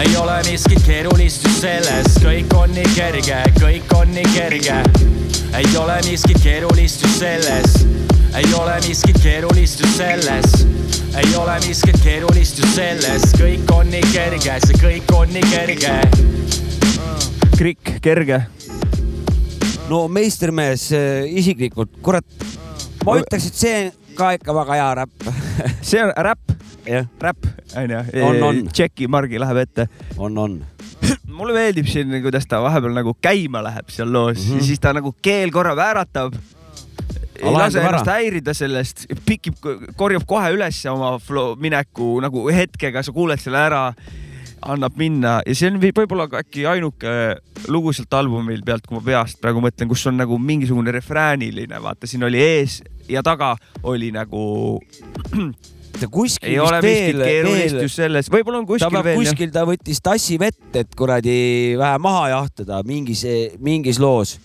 Ei ole miskit keerulist ju selles, kõik on nii kerge, kõik on nii kerge. ei ole miskit keerulist ju selles, ei ole miskit keerulist ju selles, ei ole miskit keerulist ju selles, kõik on nii kerge, see kõik on nii kerge. Krikk, kerge. no meistermees äh, isiklikult, kurat, ma ütleks, et see ka ikka väga hea räpp. see on räpp, jah, räpp onju On, on.. tšeki margi läheb ette. on, on. mulle meeldib siin, kuidas ta vahepeal nagu käima läheb seal loos mm -hmm. ja siis ta nagu keel korra vääratab. Ei lase ennast häirida sellest, pikib, korjab kohe üles oma flow mineku nagu hetkega, sa kuuled selle ära annab minna ja see on võib-olla äkki ainuke lugu sealt albumil pealt, kui ma peast praegu mõtlen, kus on nagu mingisugune refrääniline, vaata siin oli ees ja taga oli nagu. kuskil ei ole miskit keerulist just selles, võib-olla on ta kuskil veel kuskil, ta võttis tassi vett, et kuradi vähe maha jahtada mingis, mingis loos.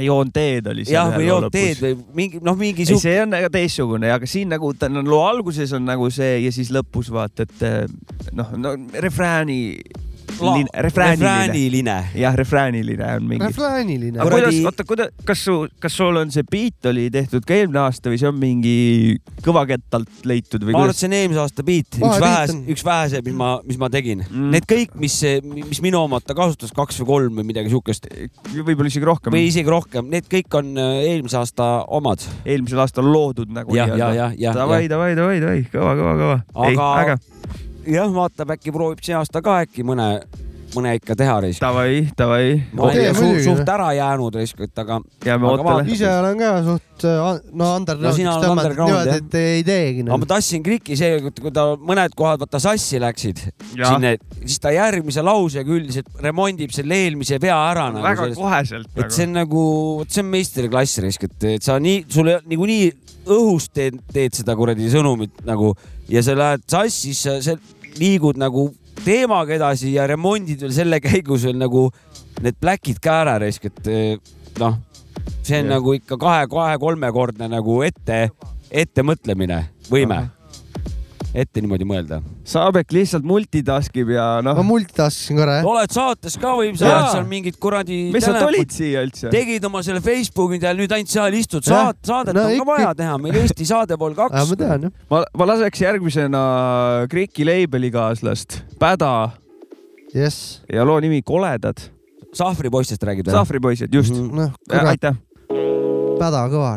Joon teed oli seal jah, või jood teed või mingi, noh, mingi sihuke. see on aga teistsugune, aga siin nagu ta on loo alguses on nagu see ja siis lõpus vaata, et eh, noh, no refrääni. refrääniline. jah, refrääniline on mingi. refrääniline. aga kuidas, oota, kuida-, kas su, kas sul on see beat oli tehtud ka eelmine aasta või see on mingi kõvakettalt leitud või ma arvan, et kuidas? see on eelmise aasta beat, üks vähese üks vähese, mis ma, mis ma tegin mm.. Need kõik, mis, mis minu omad ta kasutas, kaks või kolm või midagi siukest. võib-olla isegi rohkem. või isegi rohkem, need kõik on äh, eelmise aasta omad. eelmisel aastal loodud nagu Jah, jah, jah, jah, davai, davai, davai, davai, kõva, kõva, kõva. ei, aga äge. jah, vaatab, äkki proovib see aasta ka äkki mõne, mõne ikka teha reis. davai, davai. ma olen ikka suht, ära jäänud riskut, aga. jääme ootele. ise olen ka suht, no No underground'iks tõmmata underground, niimoodi, et ei teegi aga ma tahtsin Kriki see, kui ta mõned kohad vaata sassi läksid, sinna, siis ta järgmise lausega üldiselt remondib selle eelmise vea ära nagu väga sellest- koheselt et see on nagu, vot see on meistriklass risk, et, et sa nii, sul niikuinii õhust teed, teed seda kuradi sõnumit nagu ja sa lähed sassi, siis sa, sa liigud nagu teemaga edasi ja remondid veel selle käigus veel nagu need pläkid ka ära risk, et eh, noh, see on ja. nagu ikka kahe-kahe-kolmekordne nagu ette, ettemõtlemine, võime ette niimoodi mõelda. Saabek lihtsalt multitask ib ja noh ma. multitaskisin korra jah. oled saates ka või sa Jaa. oled seal mingid kuradi. mis sa tulid siia üldse? tegid oma selle Facebooki peal, nüüd ainult seal istud, saad, saadet No no, on ikka- ka vaja teha, meil Eesti saade pool ma kaks. tean jah. ma, ma laseks järgmisena Kriki label'ikaaslast Päda jess. ja loo nimi Koledad. Sahvri poistest räägid või? sahvripoisid, just mm. -hmm. kurat, aitäh. päda kõva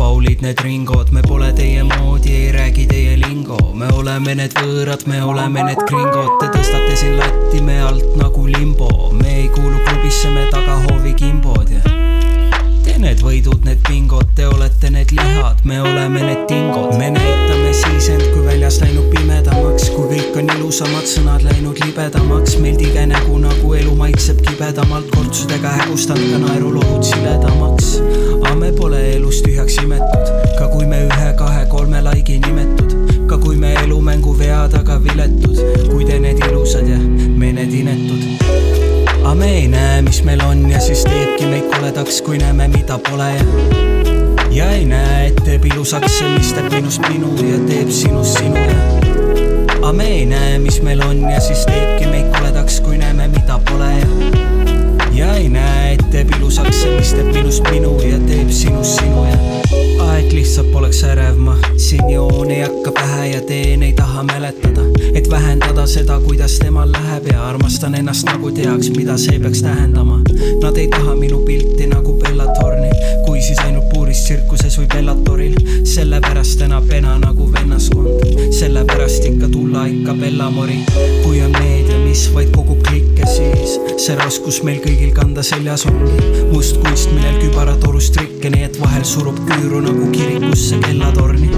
Paulid, need Ringod, me pole teie moodi, ei räägi teie lingo. me oleme need võõrad, me oleme need gringod, te tõstate siin latti me alt nagu limbo. me ei kuulu klubisse, me tagahoovi kimbod ja need võidud, need bingod, te olete need lihad, me oleme need tingod. me näitame siis end, kui väljas läinud pimedamaks, kui kõik on ilusamad sõnad läinud libedamaks, meil tige nägu nagu elu maitseb kibedamalt, kortsudega hägustanud ka naerulohud siledamaks. aga me pole elust tühjaks imetud, ka kui me ühe-kahe-kolme laigi nimetud, ka kui me elumängu vea taga viletud, kui te need ilusad ja me need inetud aga me ei näe, mis meil on ja siis teebki meid koledaks, kui näeme, mida pole. Ja ja ei näe, et teeb ilusaks see, mis teeb minust minu ja teeb sinust sinu. Ja aga me ei näe, mis meil on ja siis teebki meid koledaks, kui näeme, mida pole. ja ja ei näe, et teeb ilusaks see, mis teeb minust minu ja teeb sinust sinu ja aeg lihtsalt poleks ärev, ma siin joon ei hakka pähe ja teen, ei taha mäletada, et vähendada seda, kuidas temal läheb ja armastan ennast nagu teaks, mida see peaks tähendama. Nad ei taha minu pilti nagu puuris tsirkuses või Bellatoril, sellepärast enam pena nagu vennaskond, sellepärast ikka tulla ikka Bellamori, kui on meedia, mis vaid kogub klikke, siis see raskus meil kõigil kanda seljas ongi. Must kunst, millel kübaratorust trikke, nii et vahel surub küüru nagu kirikusse kellatorni.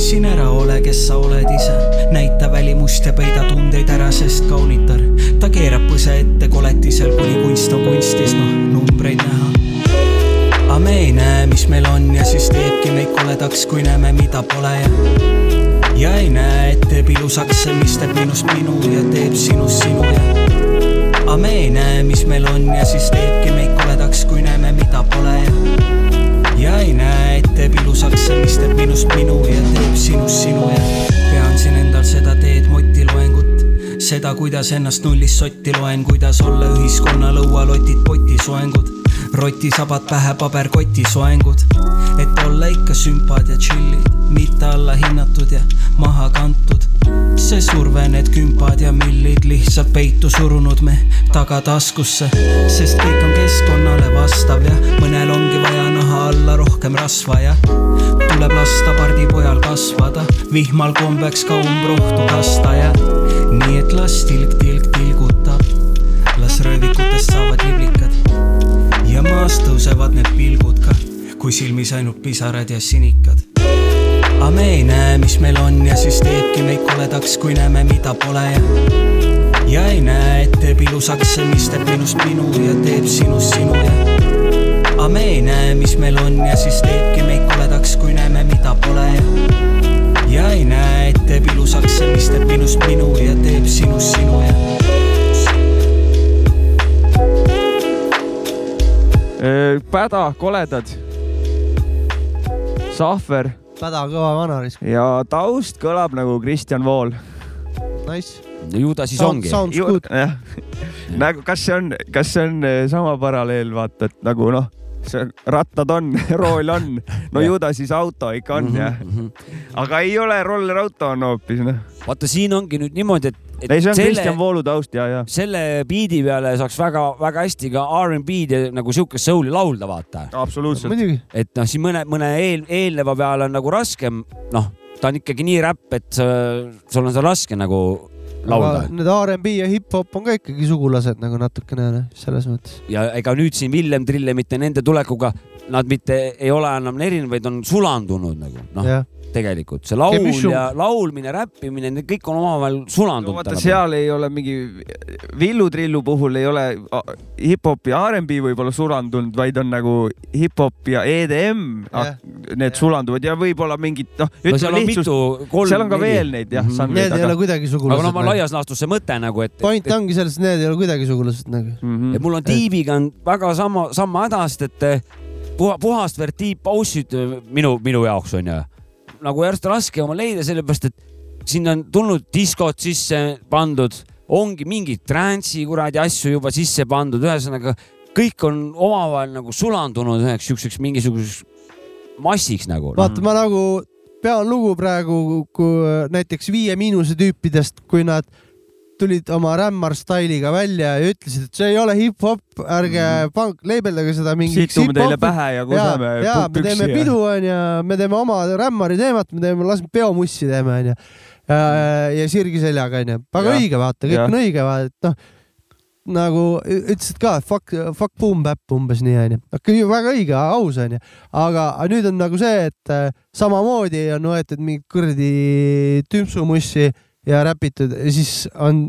siin ära ole, kes sa oled ise, näita välimust ja peida tundeid ära, sest kaunitar, ta keerab põse ette koletisel, kuni kunst on kunstis, noh, numbreid näha aga me ei näe, mis meil on ja siis teebki meid koledaks, kui näeme, mida pole. Ja ja ei näe, et teeb ilusaks see, mis teeb minust minu ja teeb sinust sinu. Ja aga me ei näe, mis meil on ja siis teebki meid koledaks, kui näeme, mida pole. Ja ja ei näe, et teeb ilusaks see, mis teeb minust minu ja teeb sinust sinu. Ja pean siin endal seda teed motiloengut seda, kuidas ennast nullist sotti loen, kuidas olla ühiskonna lõualotid, potisoengud, rotisabad pähe, paberkoti soengud, et olla ikka sümpad ja tšillid, mitte allahinnatud ja maha kantud. see surve, need kümpad ja millid lihtsalt peitu surunud me tagataskusse, sest kõik on keskkonnale vastav ja mõnel ongi vaja naha alla rohkem rasva ja tuleb lasta pardipojal kasvada, vihmal kombeks ka umbrohtu kasta ja nii et las tilk tilk tilgutab, las röövikutest saavad liblikad ja maast tõusevad need pilgud ka, kui silmis ainult pisarad ja sinikad. aga me ei näe, mis meil on ja siis teebki meid koledaks, kui näeme, mida pole. Ja ja ei näe, et teeb ilusaks see, mis teeb minust minu ja teeb sinust sinu ja. Aga me ei näe, mis meil on ja siis teebki meid koledaks, kui näeme, mida pole. Ja ja ei näe, et teeb ilusaks see, mis teeb minust minu ja teeb sinust sinu ja Päda, koledad. Sahver Päda kõva vanaris, ja taust kõlab nagu Kristjan Vool. nice. ju ta siis Sound- ongi. sounds good. jah, nagu kas see on, kas see on eh, sama paralleel, vaata, et nagu noh, see rattad on, rool on, no ju ta siis auto ikka on Mhm, jah. aga ei ole rollerauto on hoopis noh. vaata, siin ongi nüüd niimoodi, et ei, see on Kristjan Voolu taust ja, ja. selle biidi peale saaks väga-väga hästi ka R'n'B-d ja nagu siukest soul'i laulda, vaata. absoluutselt. et noh, siin mõne, mõne eel, eelneva peale on nagu raskem, noh, ta on ikkagi nii räpp, et sul on seda raske nagu aga laulda. need R'n'B ja hip-hop on ka ikkagi sugulased nagu natukene noh, selles mõttes. ja ega nüüd siin Villem Trillemite nende tulekuga nad mitte ei ole enam erinevad, vaid on sulandunud nagu noh, tegelikult see laul Kemishum. ja laulmine, räppimine, need kõik on omavahel no sulandunud. vaata, seal ei ole mingi, Villu Trillu puhul ei ole hip-hop ja R'n'B võib-olla sulandunud, vaid on nagu hip-hop ja EDM Jah., need sulanduvad ja võib-olla mingid noh, no ütleme mitu, kolm, seal on ka veel neid jah, Mhm. žanreid, need ei ole aga kuidagi aga no sugulased ma. laias laastus see mõte nagu, et, point et, ongi selles, et need ei ole kuidagi sugulased nagu. Mhm. et mul on tiibiga on väga sama, sama hädast, et eh, puha, puhast vertiipaussid eh, minu, minu jaoks on ju nagu järjest raske oma leida, sellepärast et sinna on tulnud diskod sisse pandud, ongi mingeid trance'i kuradi asju juba sisse pandud, ühesõnaga kõik on omavahel nagu sulandunud üheks siukseks mingisuguseks massiks nagu. vaata, ma nagu pean lugu praegu, näiteks Viie Miinuse tüüpidest, kui nad tulid oma rämmar stailiga välja ja ütlesid, et see ei ole hip-hop, ärge Mhm. pank, leibeldage seda mingiks situme teile hip-hopiks. pähe ja ja, kuseme ja me teeme püksi pidu onju, me teeme oma rämmari teemat, me teeme, las peomussi teeme onju. ja sirgi seljaga onju, väga Jah. õige vaata, kõik Jah. on õige vaata, et noh nagu ütlesid ka fuck, fuck boom bap umbes nii onju, väga õige, aus onju, aga nüüd on nagu see, et äh, samamoodi on võetud mingit kuradi tümpsumussi ja räpitud ja siis on,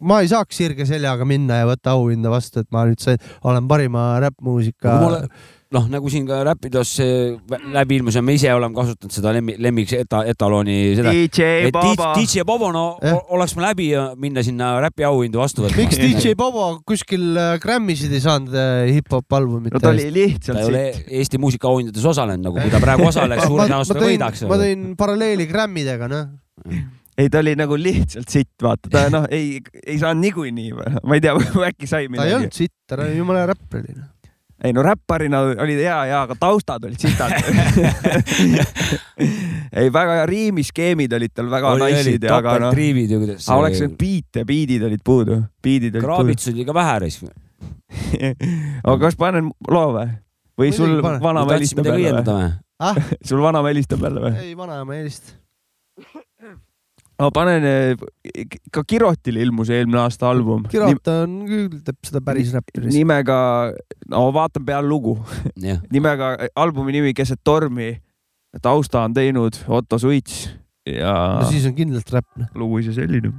ma ei saaks sirge seljaga minna ja võtta auhinda vastu, et ma nüüd sain, olen parima räppmuusika noh, nagu siin ka Rapidos eh, läbi ilmus ja me ise oleme kasutanud seda lemmi-, lemmiks eta, etalooni seda. DJ Bobo. DJ Bobo, no o- oleks ma läbi ja minna sinna räpi auhindu vastu võtma. miks DJ Bobo kuskil äh, Grammisid ei saanud äh, hip-hop albumit no ta oli ta lihtsalt ei ole siit. Eesti muusikaauhindades osalenud, nagu kui ta praegu osaleks, suure tõenäosusega võidaks. ma tõin paralleeli Grammidega, noh. ei, ta oli nagu lihtsalt sitt, vaata, ta noh, ei, ei saanud niikuinii, ma ei tea, äkki sai ta ei midagi olnud. sitt, ta oli jumala räppar oli. ei no räpparina oli hea ja, aga taustad olid sitad. ei, väga hea, riimiskeemid olid tal väga olid ja, aga noh. topeltriivid ju, kuidas aga oleks võinud biite, biidid olid puudu, biidid olid puudu. kraabits oli ka vähe reis. aga kas panen loo või? või sul vanaema helistab midagi jälle või? ah, sul vanaema helistab jälle või? ei vanaema ei helista. Ma panen, ka Kirotile ilmus eelmine aasta album. Kirot on küll, teeb seda päris räppi. nimega, no vaatan peale lugu. jah, nimega, albumi nimi Keset tormi. tausta on teinud Otto Suits ja no siis on kindlalt räpp. noh. lugu ise selline.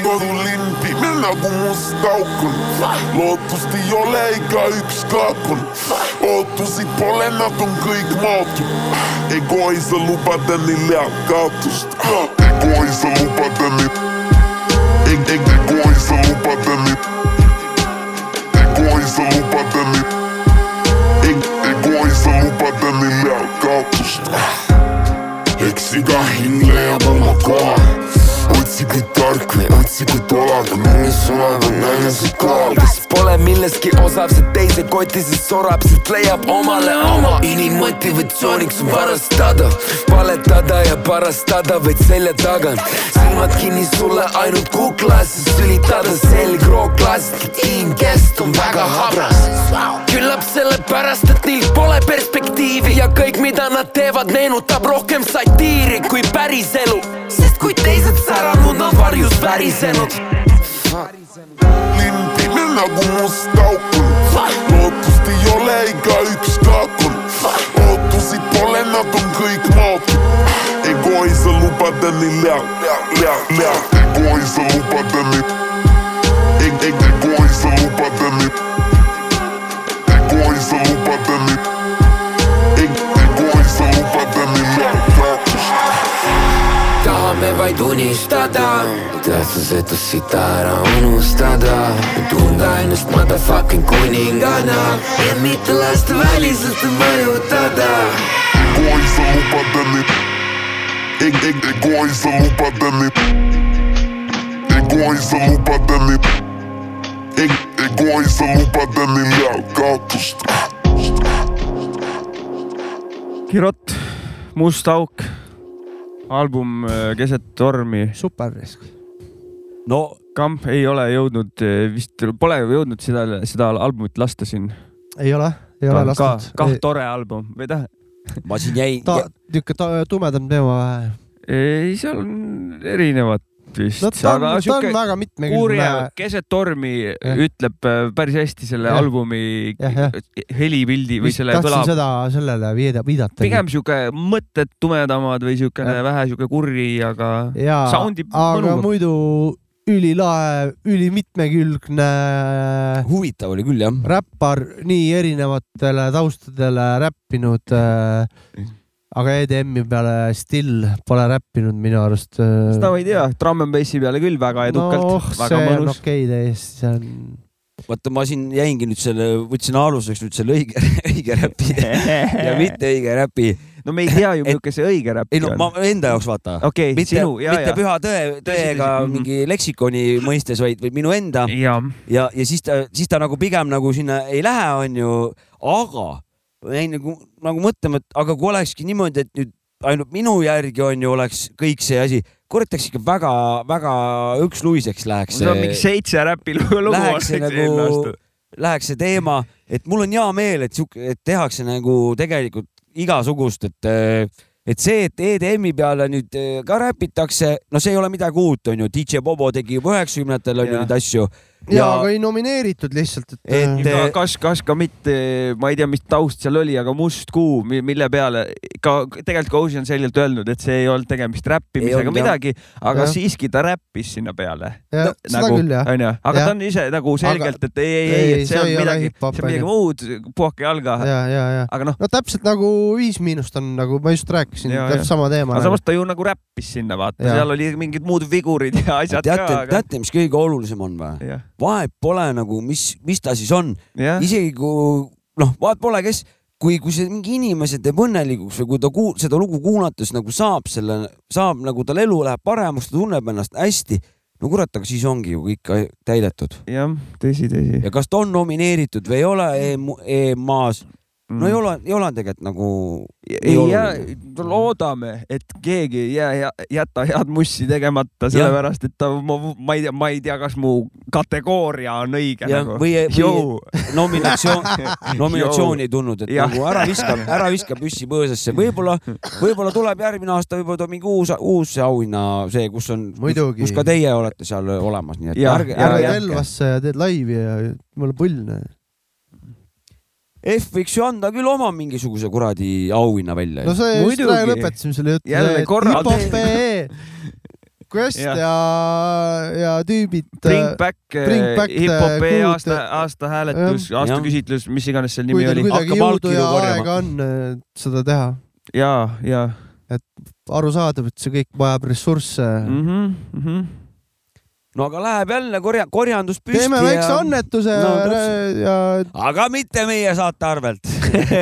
kodulinn pime nagu must auk on. lootust ei ole, igaüks kaakon. ootusi pole, nad on kõik maotud. ego ei saa lubada neil head kaotust. ego ei saa lubada neil. ego ei saa lubada neil. ego ei saa lubada neil. ego ei saa lubada neil head kaotust. eks iga hing leiab oma koha otsi kui tark või otsi kui tolag, mõni sõnad on enese kaal. kes pole milleski osav, see teise koti sees sorab, sest leiab omale oma inimmotivatsiooniks on varastada, valetada ja parastada vaid selja tagant. silmad kinni sulle ainult kuklasse sülitada, selgroog klaasist, hingest on väga habras. küllap sellepärast, et neil pole perspektiivi ja kõik, mida nad teevad, meenutab rohkem satiiri kui päris elu, sest kui teised säranud, nad varjus värisenud linn pime nagu must auk on. lootust ei ole, igaüks kaakon. ootusi pole, nad on kõik maotud. ego ei saa lubada neil head, head, head, ego ei saa lubada neil. ego ei saa lubada neil. unistada, tähtsusetust sita ära unustada, tunda ennast motherfucking kuningana ja mitte lasta väliselt mõjutada. ego ei saa lubada neil. ego ei saa lubada neil. ego ei saa lubada neil. ego ei saa lubada neil head kaotust. Kirot, Must auk, album äh, Keset tormi. super. no Kamp ei ole jõudnud, vist pole jõudnud seda, seda albumit lasta siin. ei ole, ei ole ka, lastud. kah tore album või tähendab, ma siin jäin, ta, ta- tumedam teema vähe. ei, seal on erinevat vist no, ta on, aga sihuke väga mitmekülgne uurija. Keset tormi ütleb äh, päris hästi selle Jah. albumi helipildi või selle tahtsin kõla seda sellele viida, viidata. pigem sihuke mõtted tumedamad või siukene vähe sihuke kuri, aga jaa, soundib aga mõnuga. muidu ülilahe, ülimitmekülgne huvitav oli küll jah. räppar, nii erinevatele taustadele räppinud äh,. Aga EDM-i peale still pole räppinud minu arust äh,. seda ma ei tea, Drum n Bassi peale küll väga edukalt no,, see väga on mõnus. okei täiesti, see on. vaata, ma siin jäingi nüüd selle, võtsin aluseks nüüd selle õige, õige räpi ja mitte õige räpi. no me ei tea ju, milline see õige räpp ei no ma enda jaoks vaata. okei, mitte, mitte püha tõe, tõega mingi leksikoni mõistes, vaid, vaid minu enda. ja, ja, ja siis ta, siis ta nagu pigem nagu sinna ei lähe, onju, aga ma jäin nagu, nagu mõtlema, et aga kui olekski niimoodi, et nüüd ainult minu järgi on ju, oleks kõik see asi, kurat, eks ikka väga-väga üksluiseks läheks see on mingi seitse räpi lugu oleks nagu läheks see teema, et mul on hea meel, et sihuke, et tehakse nagu tegelikult igasugust, et et see, et EDM-i peale nüüd eh, ka räpitakse, no see ei ole midagi uut, onju, DJ Bobo tegi juba üheksakümnendatel onju Jah. neid asju, ja aga ei nomineeritud lihtsalt, et, Et- Ka, kas, kas ka mitte, ma ei tea, mis taust seal oli, aga Must kuu, mille peale ka tegelikult ka Ocean selgelt öelnud, et see ei olnud tegemist räppimisega midagi, aga Jah. siiski ta räppis sinna peale. Ja, küll, jah. onju, aga Jah. ta on ise nagu selgelt, et ei, ei, ei, ei, et see see on midagi, see on midagi muud, puhake jalga. ja, ja, ja. aga noh, no täpselt nagu Viis Miinust on nagu ma just rääkisin, Ja, täpselt ja. sama teema aga. samas ta ju nagu räppis sinna, vaata, seal oli mingid muud vigurid ja asjad teate ka,, aga teate, mis kõige olulisem on või? Vahet pole nagu, mis, mis ta siis on, jah, isegi kui noh, vahet pole, kes, kui, kui see mingi inimese teeb õnnelikuks või kui ta kuul-, seda lugu kuulates nagu saab selle, saab nagu tal elu läheb paremaks, ta tunneb ennast hästi. no kurat, aga siis ongi ju kõik täidetud jah, tõsi, tõsi. ja kas ta on nomineeritud või ei ole EMA-s, no ei ole, ei ole tegelikult nagu. ei jää, loodame, et keegi ei jää, jäta head mussi tegemata, sellepärast et ta, ma ei tea, ma ei tea, kas mu kategooria on õige jah, nagu. või, või nominatsioon, nominatsiooni ei tulnud, et Jah. nagu ära viska, ära viska püssi põõsasse, võib-olla, võib-olla tuleb järgmine aasta võib-olla tuleb mingi uus, uus auhinna see, kus on, kus ka teie olete seal olemas, nii et Jah, ärge, ärge jätke. Elvasse ja teed laivi ja mul on põln. F võiks ju anda küll oma mingisuguse kuradi auhinna välja no. see just praegu lõpetasime selle jutu. Jälle korra- Quest Jah. ja, ja tüübid. Bring back, Bring back hip-hopi good- aasta, aasta hääletus, aasta Jah. küsitlus, mis iganes seal nimi oli. kuidagi Hakkab jõudu ja allkirju korjama. aega on äh, seda teha. ja, ja arusaadav, et see kõik vajab ressursse mm. -hmm, mm -hmm. No aga läheb jälle korja-, korjandus püsti. teeme väikse annetuse No, ja, täpselt. ja aga mitte meie saate arvelt.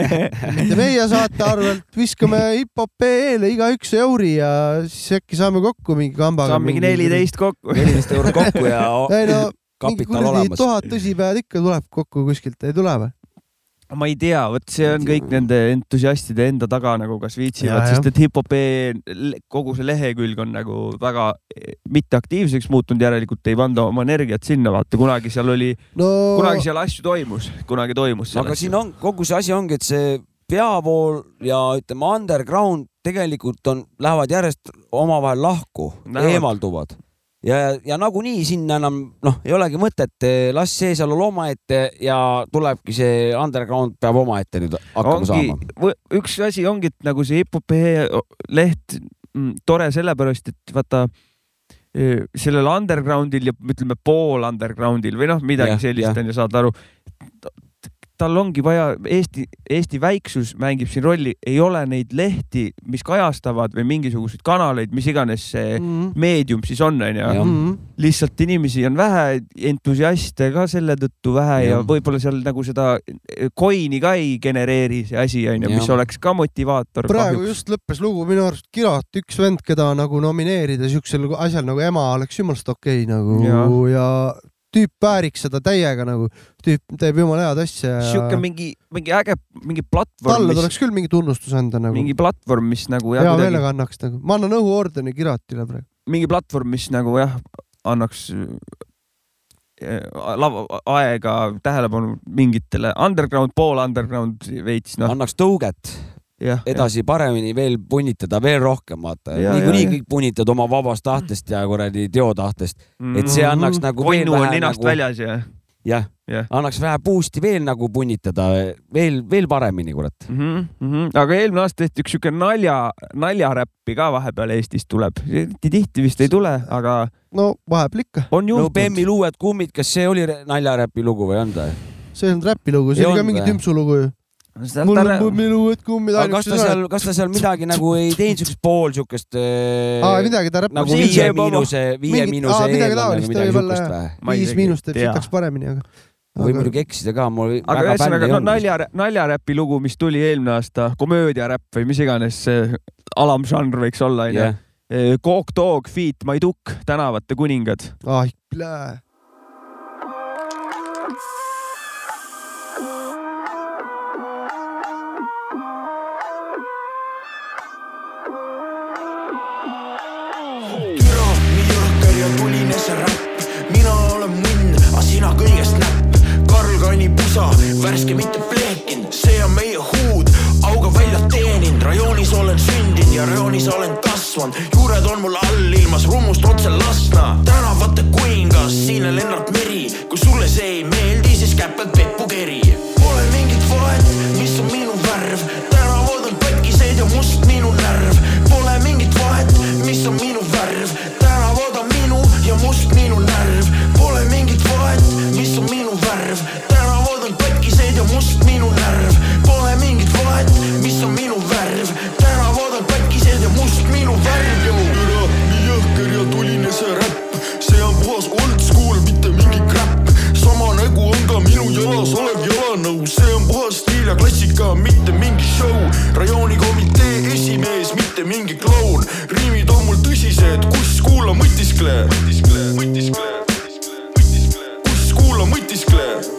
mitte meie saate arvelt viskame hip-hop EL-e igaüks euri ja siis äkki saame kokku mingi kambaga. saab mingi neliteist kokku. neliteist eurot kokku ja ei no mingi kapital kuradi olemas. tuhat tõsipead ikka tuleb kokku kuskilt, ei tule või? Ma ei tea, vot see on kõik nende entusiastide enda taga nagu, kas viitsivad, sest et hip-hop E kogu see lehekülg on nagu väga eh, mitteaktiivseks muutunud, järelikult ei panda oma energiat sinna, vaata kunagi seal oli, no kunagi seal asju toimus, kunagi toimus. aga siin on, kogu see asi ongi, et see peavool ja ütleme, underground tegelikult on, lähevad järjest omavahel lahku, eemalduvad ja, ja nagunii sinna enam noh, ei olegi mõtet, las see seal olla omaette ja tulebki see underground peab omaette nüüd hakkama ongi saama., üks asi ongi, et nagu see hip-hop leht mm, tore sellepärast, et vaata eh, sellel undergroundil ja ütleme pool undergroundil või noh, midagi Jah, sellist on ju, saad aru. Tal ongi vaja Eesti, Eesti väiksus mängib siin rolli, ei ole neid lehti, mis kajastavad või mingisuguseid kanaleid, mis iganes see Mhm. meedium siis on, onju. Mhm. lihtsalt inimesi on vähe, entusiaste ka selle tõttu vähe ja Jah. võib-olla seal nagu seda coin'i ka ei genereeri see asi onju, mis oleks ka motivaator. praegu just lõppes lugu minu arust Kirot, üks vend, keda nagu nomineerida siuksel asjal nagu ema oleks jumalast okei okay, nagu ja, ja tüüp vääriks seda täiega nagu, tüüp teeb jumala head asja sihuke ja mingi, mingi äge, mingi platvorm, talle mis, tuleks küll mingi tunnustus anda nagu. mingi platvorm, mis nagu hea meelega annaks nagu, ma annan õhuordeni Kirotile praegu. mingi platvorm, mis nagu jah, annaks äh, lava, aega, tähelepanu mingitele underground, pool underground veits noh, annaks tõuget jah. edasi paremini veel punnitada veel rohkem, vaata. Ja, niikuinii ja, ja. kõik punnitad oma vabast tahtest ja kuradi teotahtest, et see annaks nagu konnu Mhm. on ninast nagu, väljas ja, jah, jah. annaks vähe boost'i veel nagu punnitada veel, veel paremini, kurat. mm. -hmm, mm -hmm. aga eelmine aasta tehti üks siuke nalja, naljaräppi ka vahepeal Eestis tuleb, tihti vist ei tule, aga no vahepeal ikka, on no juhtunud Bemmi luued kummid, kas see oli naljaräpi lugu või on ta? see on räpi lugu, see Ei oli ka olnud mingi tümpsu lugu ju. Mul on kummiluud, kummid aga kas ta seal, kas ta seal midagi nagu ei teinud siukest pool siukest aa, midagi ta räppab nagu viie miinuse, viie miinuse eelarve taolist või midagi võib-olla, siukest jah. või? Viis miinust teeb sitaks paremini, aga. võib muidugi eksida ka, mul aga ühesõnaga no, nalja, naljaräpi lugu, mis tuli eelmine aasta, komöödiaräpp või mis iganes see alamžanr võiks olla, onju. Coke Dog, Feet My Duck, Tänavate kuningad. ai, plää. värske, mitte pleekinud, see on meie huud, auga välja teeninud, rajoonis olen sündinud ja rajoonis olen kasvanud, juured on mul all ilmas rummust otse Lasna. tänavate kuningas, siin on Lennart Meri, kui sulle see ei meeldi, siis käpad peppu keri. Pole mingit vahet, mis on minu värv, tänavad on päkised ja must minu närv. Pole mingit vahet, mis on minu värv, tänavad on minu ja must minu närv. Pärnu ära nii jõhker ja tuline see räpp, see on puhas old school, mitte mingi crap. sama nägu on ka minu jalas olev jalanõu, see on puhas stiil ja klassika, mitte mingi show. rajoonikomitee esimees, mitte mingi kloun. riimid on mul tõsised, kus kuula mõtiskle, mõtiskle, mõtiskle, mõtiskle, kus kuula mõtiskle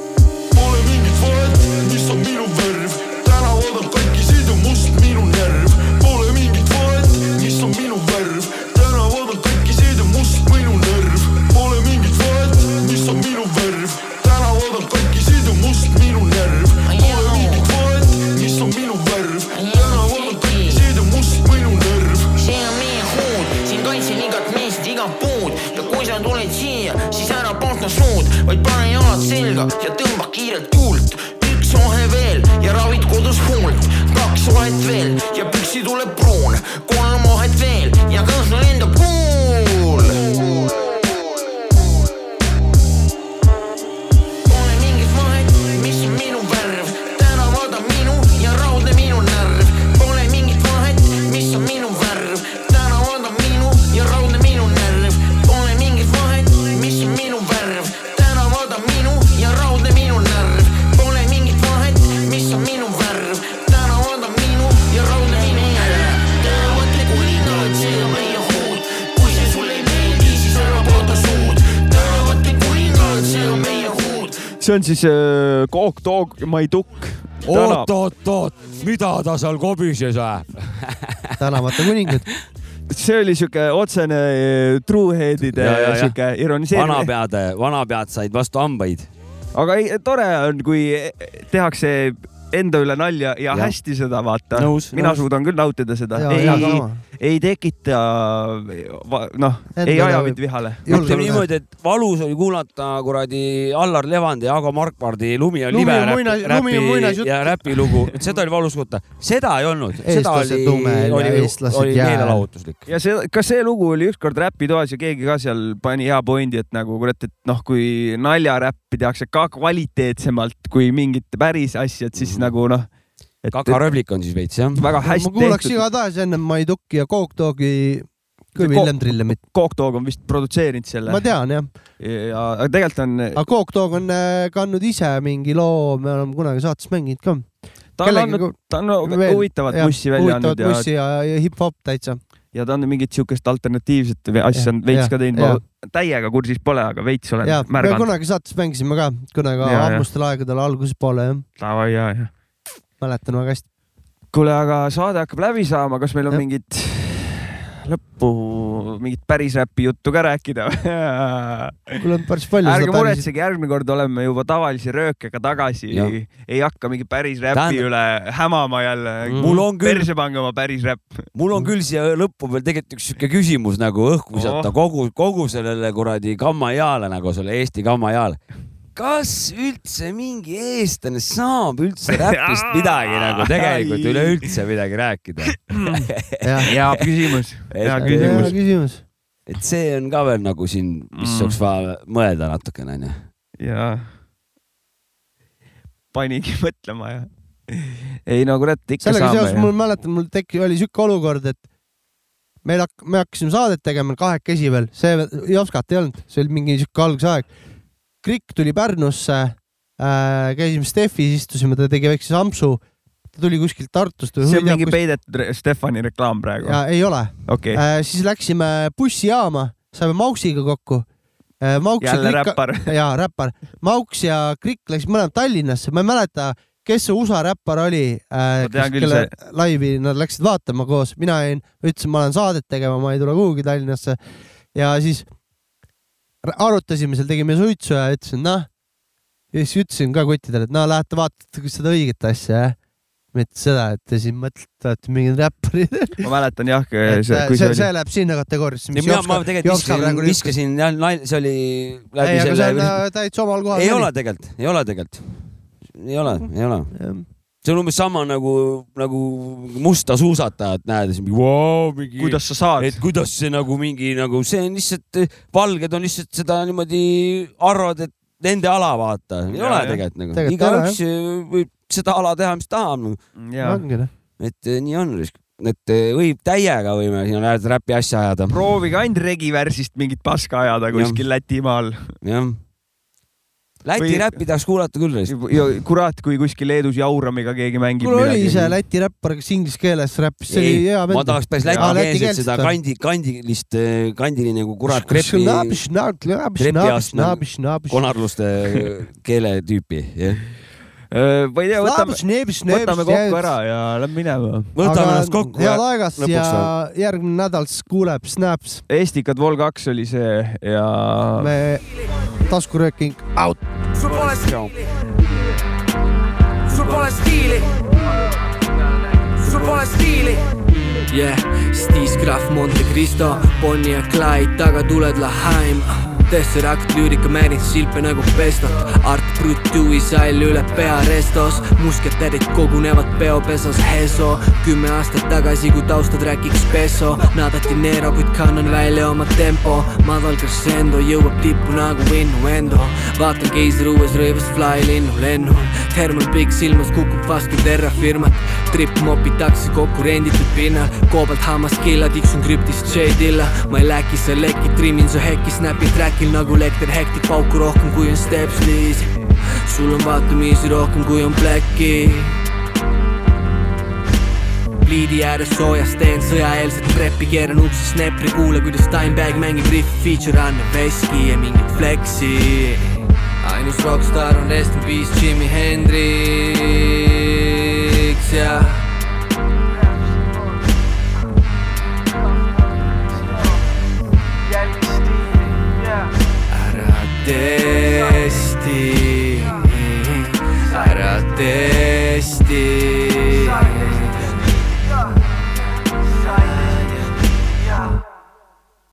vaid pane jalad selga ja tõmba kiirelt tuult. üks vahe veel ja ravid kodus huult, kaks vahet veel ja püksi tuleb pruun, kolm vahet veel ja kõhn lendab kuul. See on siis äh, Kook Toog Maidukk. oot, oot, oot, mida ta seal kobises äh? tänavate kuningad. see oli siuke otsene äh, truehead'ide siuke ironiseerimine. vanapead, vanapead said vastu hambaid. aga ei, tore on, kui tehakse enda üle nalja ja, ja. Hästi seda vaata mina nõus. suudan küll nautida seda. Ei ei tekita, noh, ei aja mind vihale. ütleme niimoodi, et valus oli kuulata kuradi Allar Levandi ja Ago Markvardi Lumi on libe räpi, ja räpilugu, seda oli valus kuulata. seda ei olnud, seda oli, oli, oli meelelahutuslik. ja see, kas see lugu oli ükskord räpitoas ja keegi ka seal pani hea pointi, et nagu kurat, et noh, kui naljaräppi tehakse ka kvaliteetsemalt kui mingit päris asja, et siis mm. nagu noh. Kakarööblik on siis veits jah? väga hästi ma kuulaks tehtud. igatahes enne Maidukki ja Coke Dogi kui Villem Trillemit. Coke Dog on vist produtseerinud selle. ma tean jah, ja aga tegelikult on, aga Coke Dog on äh, kandnud ise mingi loo, me oleme kunagi saates mänginud ka. ta on andnud, ta on huvitavat mussi välja andnud ja, mussi ja, ja hip-hop täitsa. ja ta on mingit siukest alternatiivset asja on veits jah, ka teinud, jah. ma täiega kursis pole, aga veits olen ja me märganud. kunagi saates mängisime ka, kunagi ammustel aegadel alguse poole jah, Davai ja, ja. Mäletan väga hästi. kuule, aga saade hakkab läbi saama, kas meil on Jah. mingit lõppu, mingit päris räpi juttu ka rääkida? kuule, on päris palju ärge muretsege, järgmine kord oleme juba tavalise röökega tagasi ei hakka mingi päris räpi Tähendab- üle hämama jälle. Mul on küll- perse pange oma päris räpp. mul on küll siia lõppu veel tegelikult üks siuke küsimus nagu õhku visata Oh. kogu, kogu sellele kuradi kammajaale nagu selle Eesti kammajaale. Kas üldse mingi eestlane saab üldse räpist midagi nagu tegelikult üleüldse midagi rääkida? hea küsimus, hea küsimus. küsimus. et see on ka veel nagu siin, mis Mm. oleks vaja mõelda natukene onju. ja panigi mõtlema ja. ei no kurat, ikka sellega seoses saame mul. mäletan, mul teki-, oli siuke olukord, et meil hak-, me hakkasime saadet tegema kahekesi veel, see Jopskat ei olnud, see oli mingi siuke algusaeg. Krikk tuli Pärnusse äh,, käisime Steffis, istusime, ta tegi väikse sampsu. ta tuli kuskilt Tartust see on mingi kust- peidetud Stefani reklaam praegu. ei ole okei, äh,. siis läksime bussijaama, saime Mauksiga kokku äh,. Mauks jälle ja Krikk, räppar. jaa, räppar. Mauks ja Krikk läksid mõlemad Tallinnasse, ma ei mäleta, kes see USA räppar oli äh,, kelle laivi nad läksid vaatama koos, mina jäin, ütlesin, ma lähen saadet tegema, ma ei tule kuhugi Tallinnasse. ja siis arutasime seal, tegime suitsu ja ütlesin, noh. ja siis ütlesin ka kuttidele, et no lähete vaatate seda õiget asja, jah. mitte seda, et te siin mõtlete, olete mingid räpparid. ma mäletan jah, et see, see, see see oli. läheb sinna kategooriasse, mis mina, ma tegelikult viskasin, viskasin jah, see oli läbi ei, aga see selle on. äh, täitsa omal kohal. ei ole tegelikult, ei ole tegelikult, ei ole, ei ole. See on umbes sama nagu, nagu musta suusatajat näed, siis mingi vau, mingi. kuidas sa saad et? kuidas see nagu mingi nagu see on lihtsalt, valged on lihtsalt seda niimoodi arvavad, et nende ala vaata, ei Ja, ole tegelikult nagu, igaüks võib seda ala teha, mis tahab nagu.. noh. et eh, nii on, et eh, võib täiega võime siin räpi asja ajada. proovige ainult regiversist mingit paska ajada kuskil Lätimaal. jah Läti Või... räppi tahaks kuulata küll. ja kurat, kui kuskil Leedus Jauramiga keegi mängib. mul oli see Läti räppar, kes inglise keeles räppis, see oli hea vend. ma tahaks päris lätikeelset seda kandi, kandilist, eh, kandili nagu kurat trepi, trepi konarluste keeletüüpi, jah ma ei tea, võtame, võtame kokku ära ja lähme minema. võtame ennast kokku. head aegast ja järgmine nädal siis kuuleb Snaps. Estikad Vol kaks oli see ja. me taskurööking out. sul pole stiili. sul pole stiili. sul pole stiili. Yeah, Stis Graf Monte Cristo, Bonnie ja Clyde, taga tuled Laheim Tesseract lüürika määrib silpe nagu pestot Art Brut Dewey sall üle pea restos. Musketärid kogunevad peopesas Heso kümme aastat tagasi, kui taustad rääkiks peso. Naadati Nero, kuid kannan välja oma tempo. Madal crescendo jõuab tippu nagu innuendo. Vaatan keisriõues rõivas fly linnu lennul Herman Pikk silmas kukub vastu terrafirmat trip mopitakse kokku renditud pinnal. Koobalt hammas killa tiksun krüptist J-Dilla ma ei läki sa lekid, trimmin su hekki, snapid track räägin nagu lekter hektik pauku rohkem kui on stepslis sul on vaatamisi rohkem kui on pläkki pliidi ääres soojas teen sõjaeelset preppi, keeran ukse snepri, kuule kuidas Dimebag mängib riffi, feature annab veski ja mingit flexi. ainus rokkstaar on rest in peace Jimi Hendrix ja testi, ära testi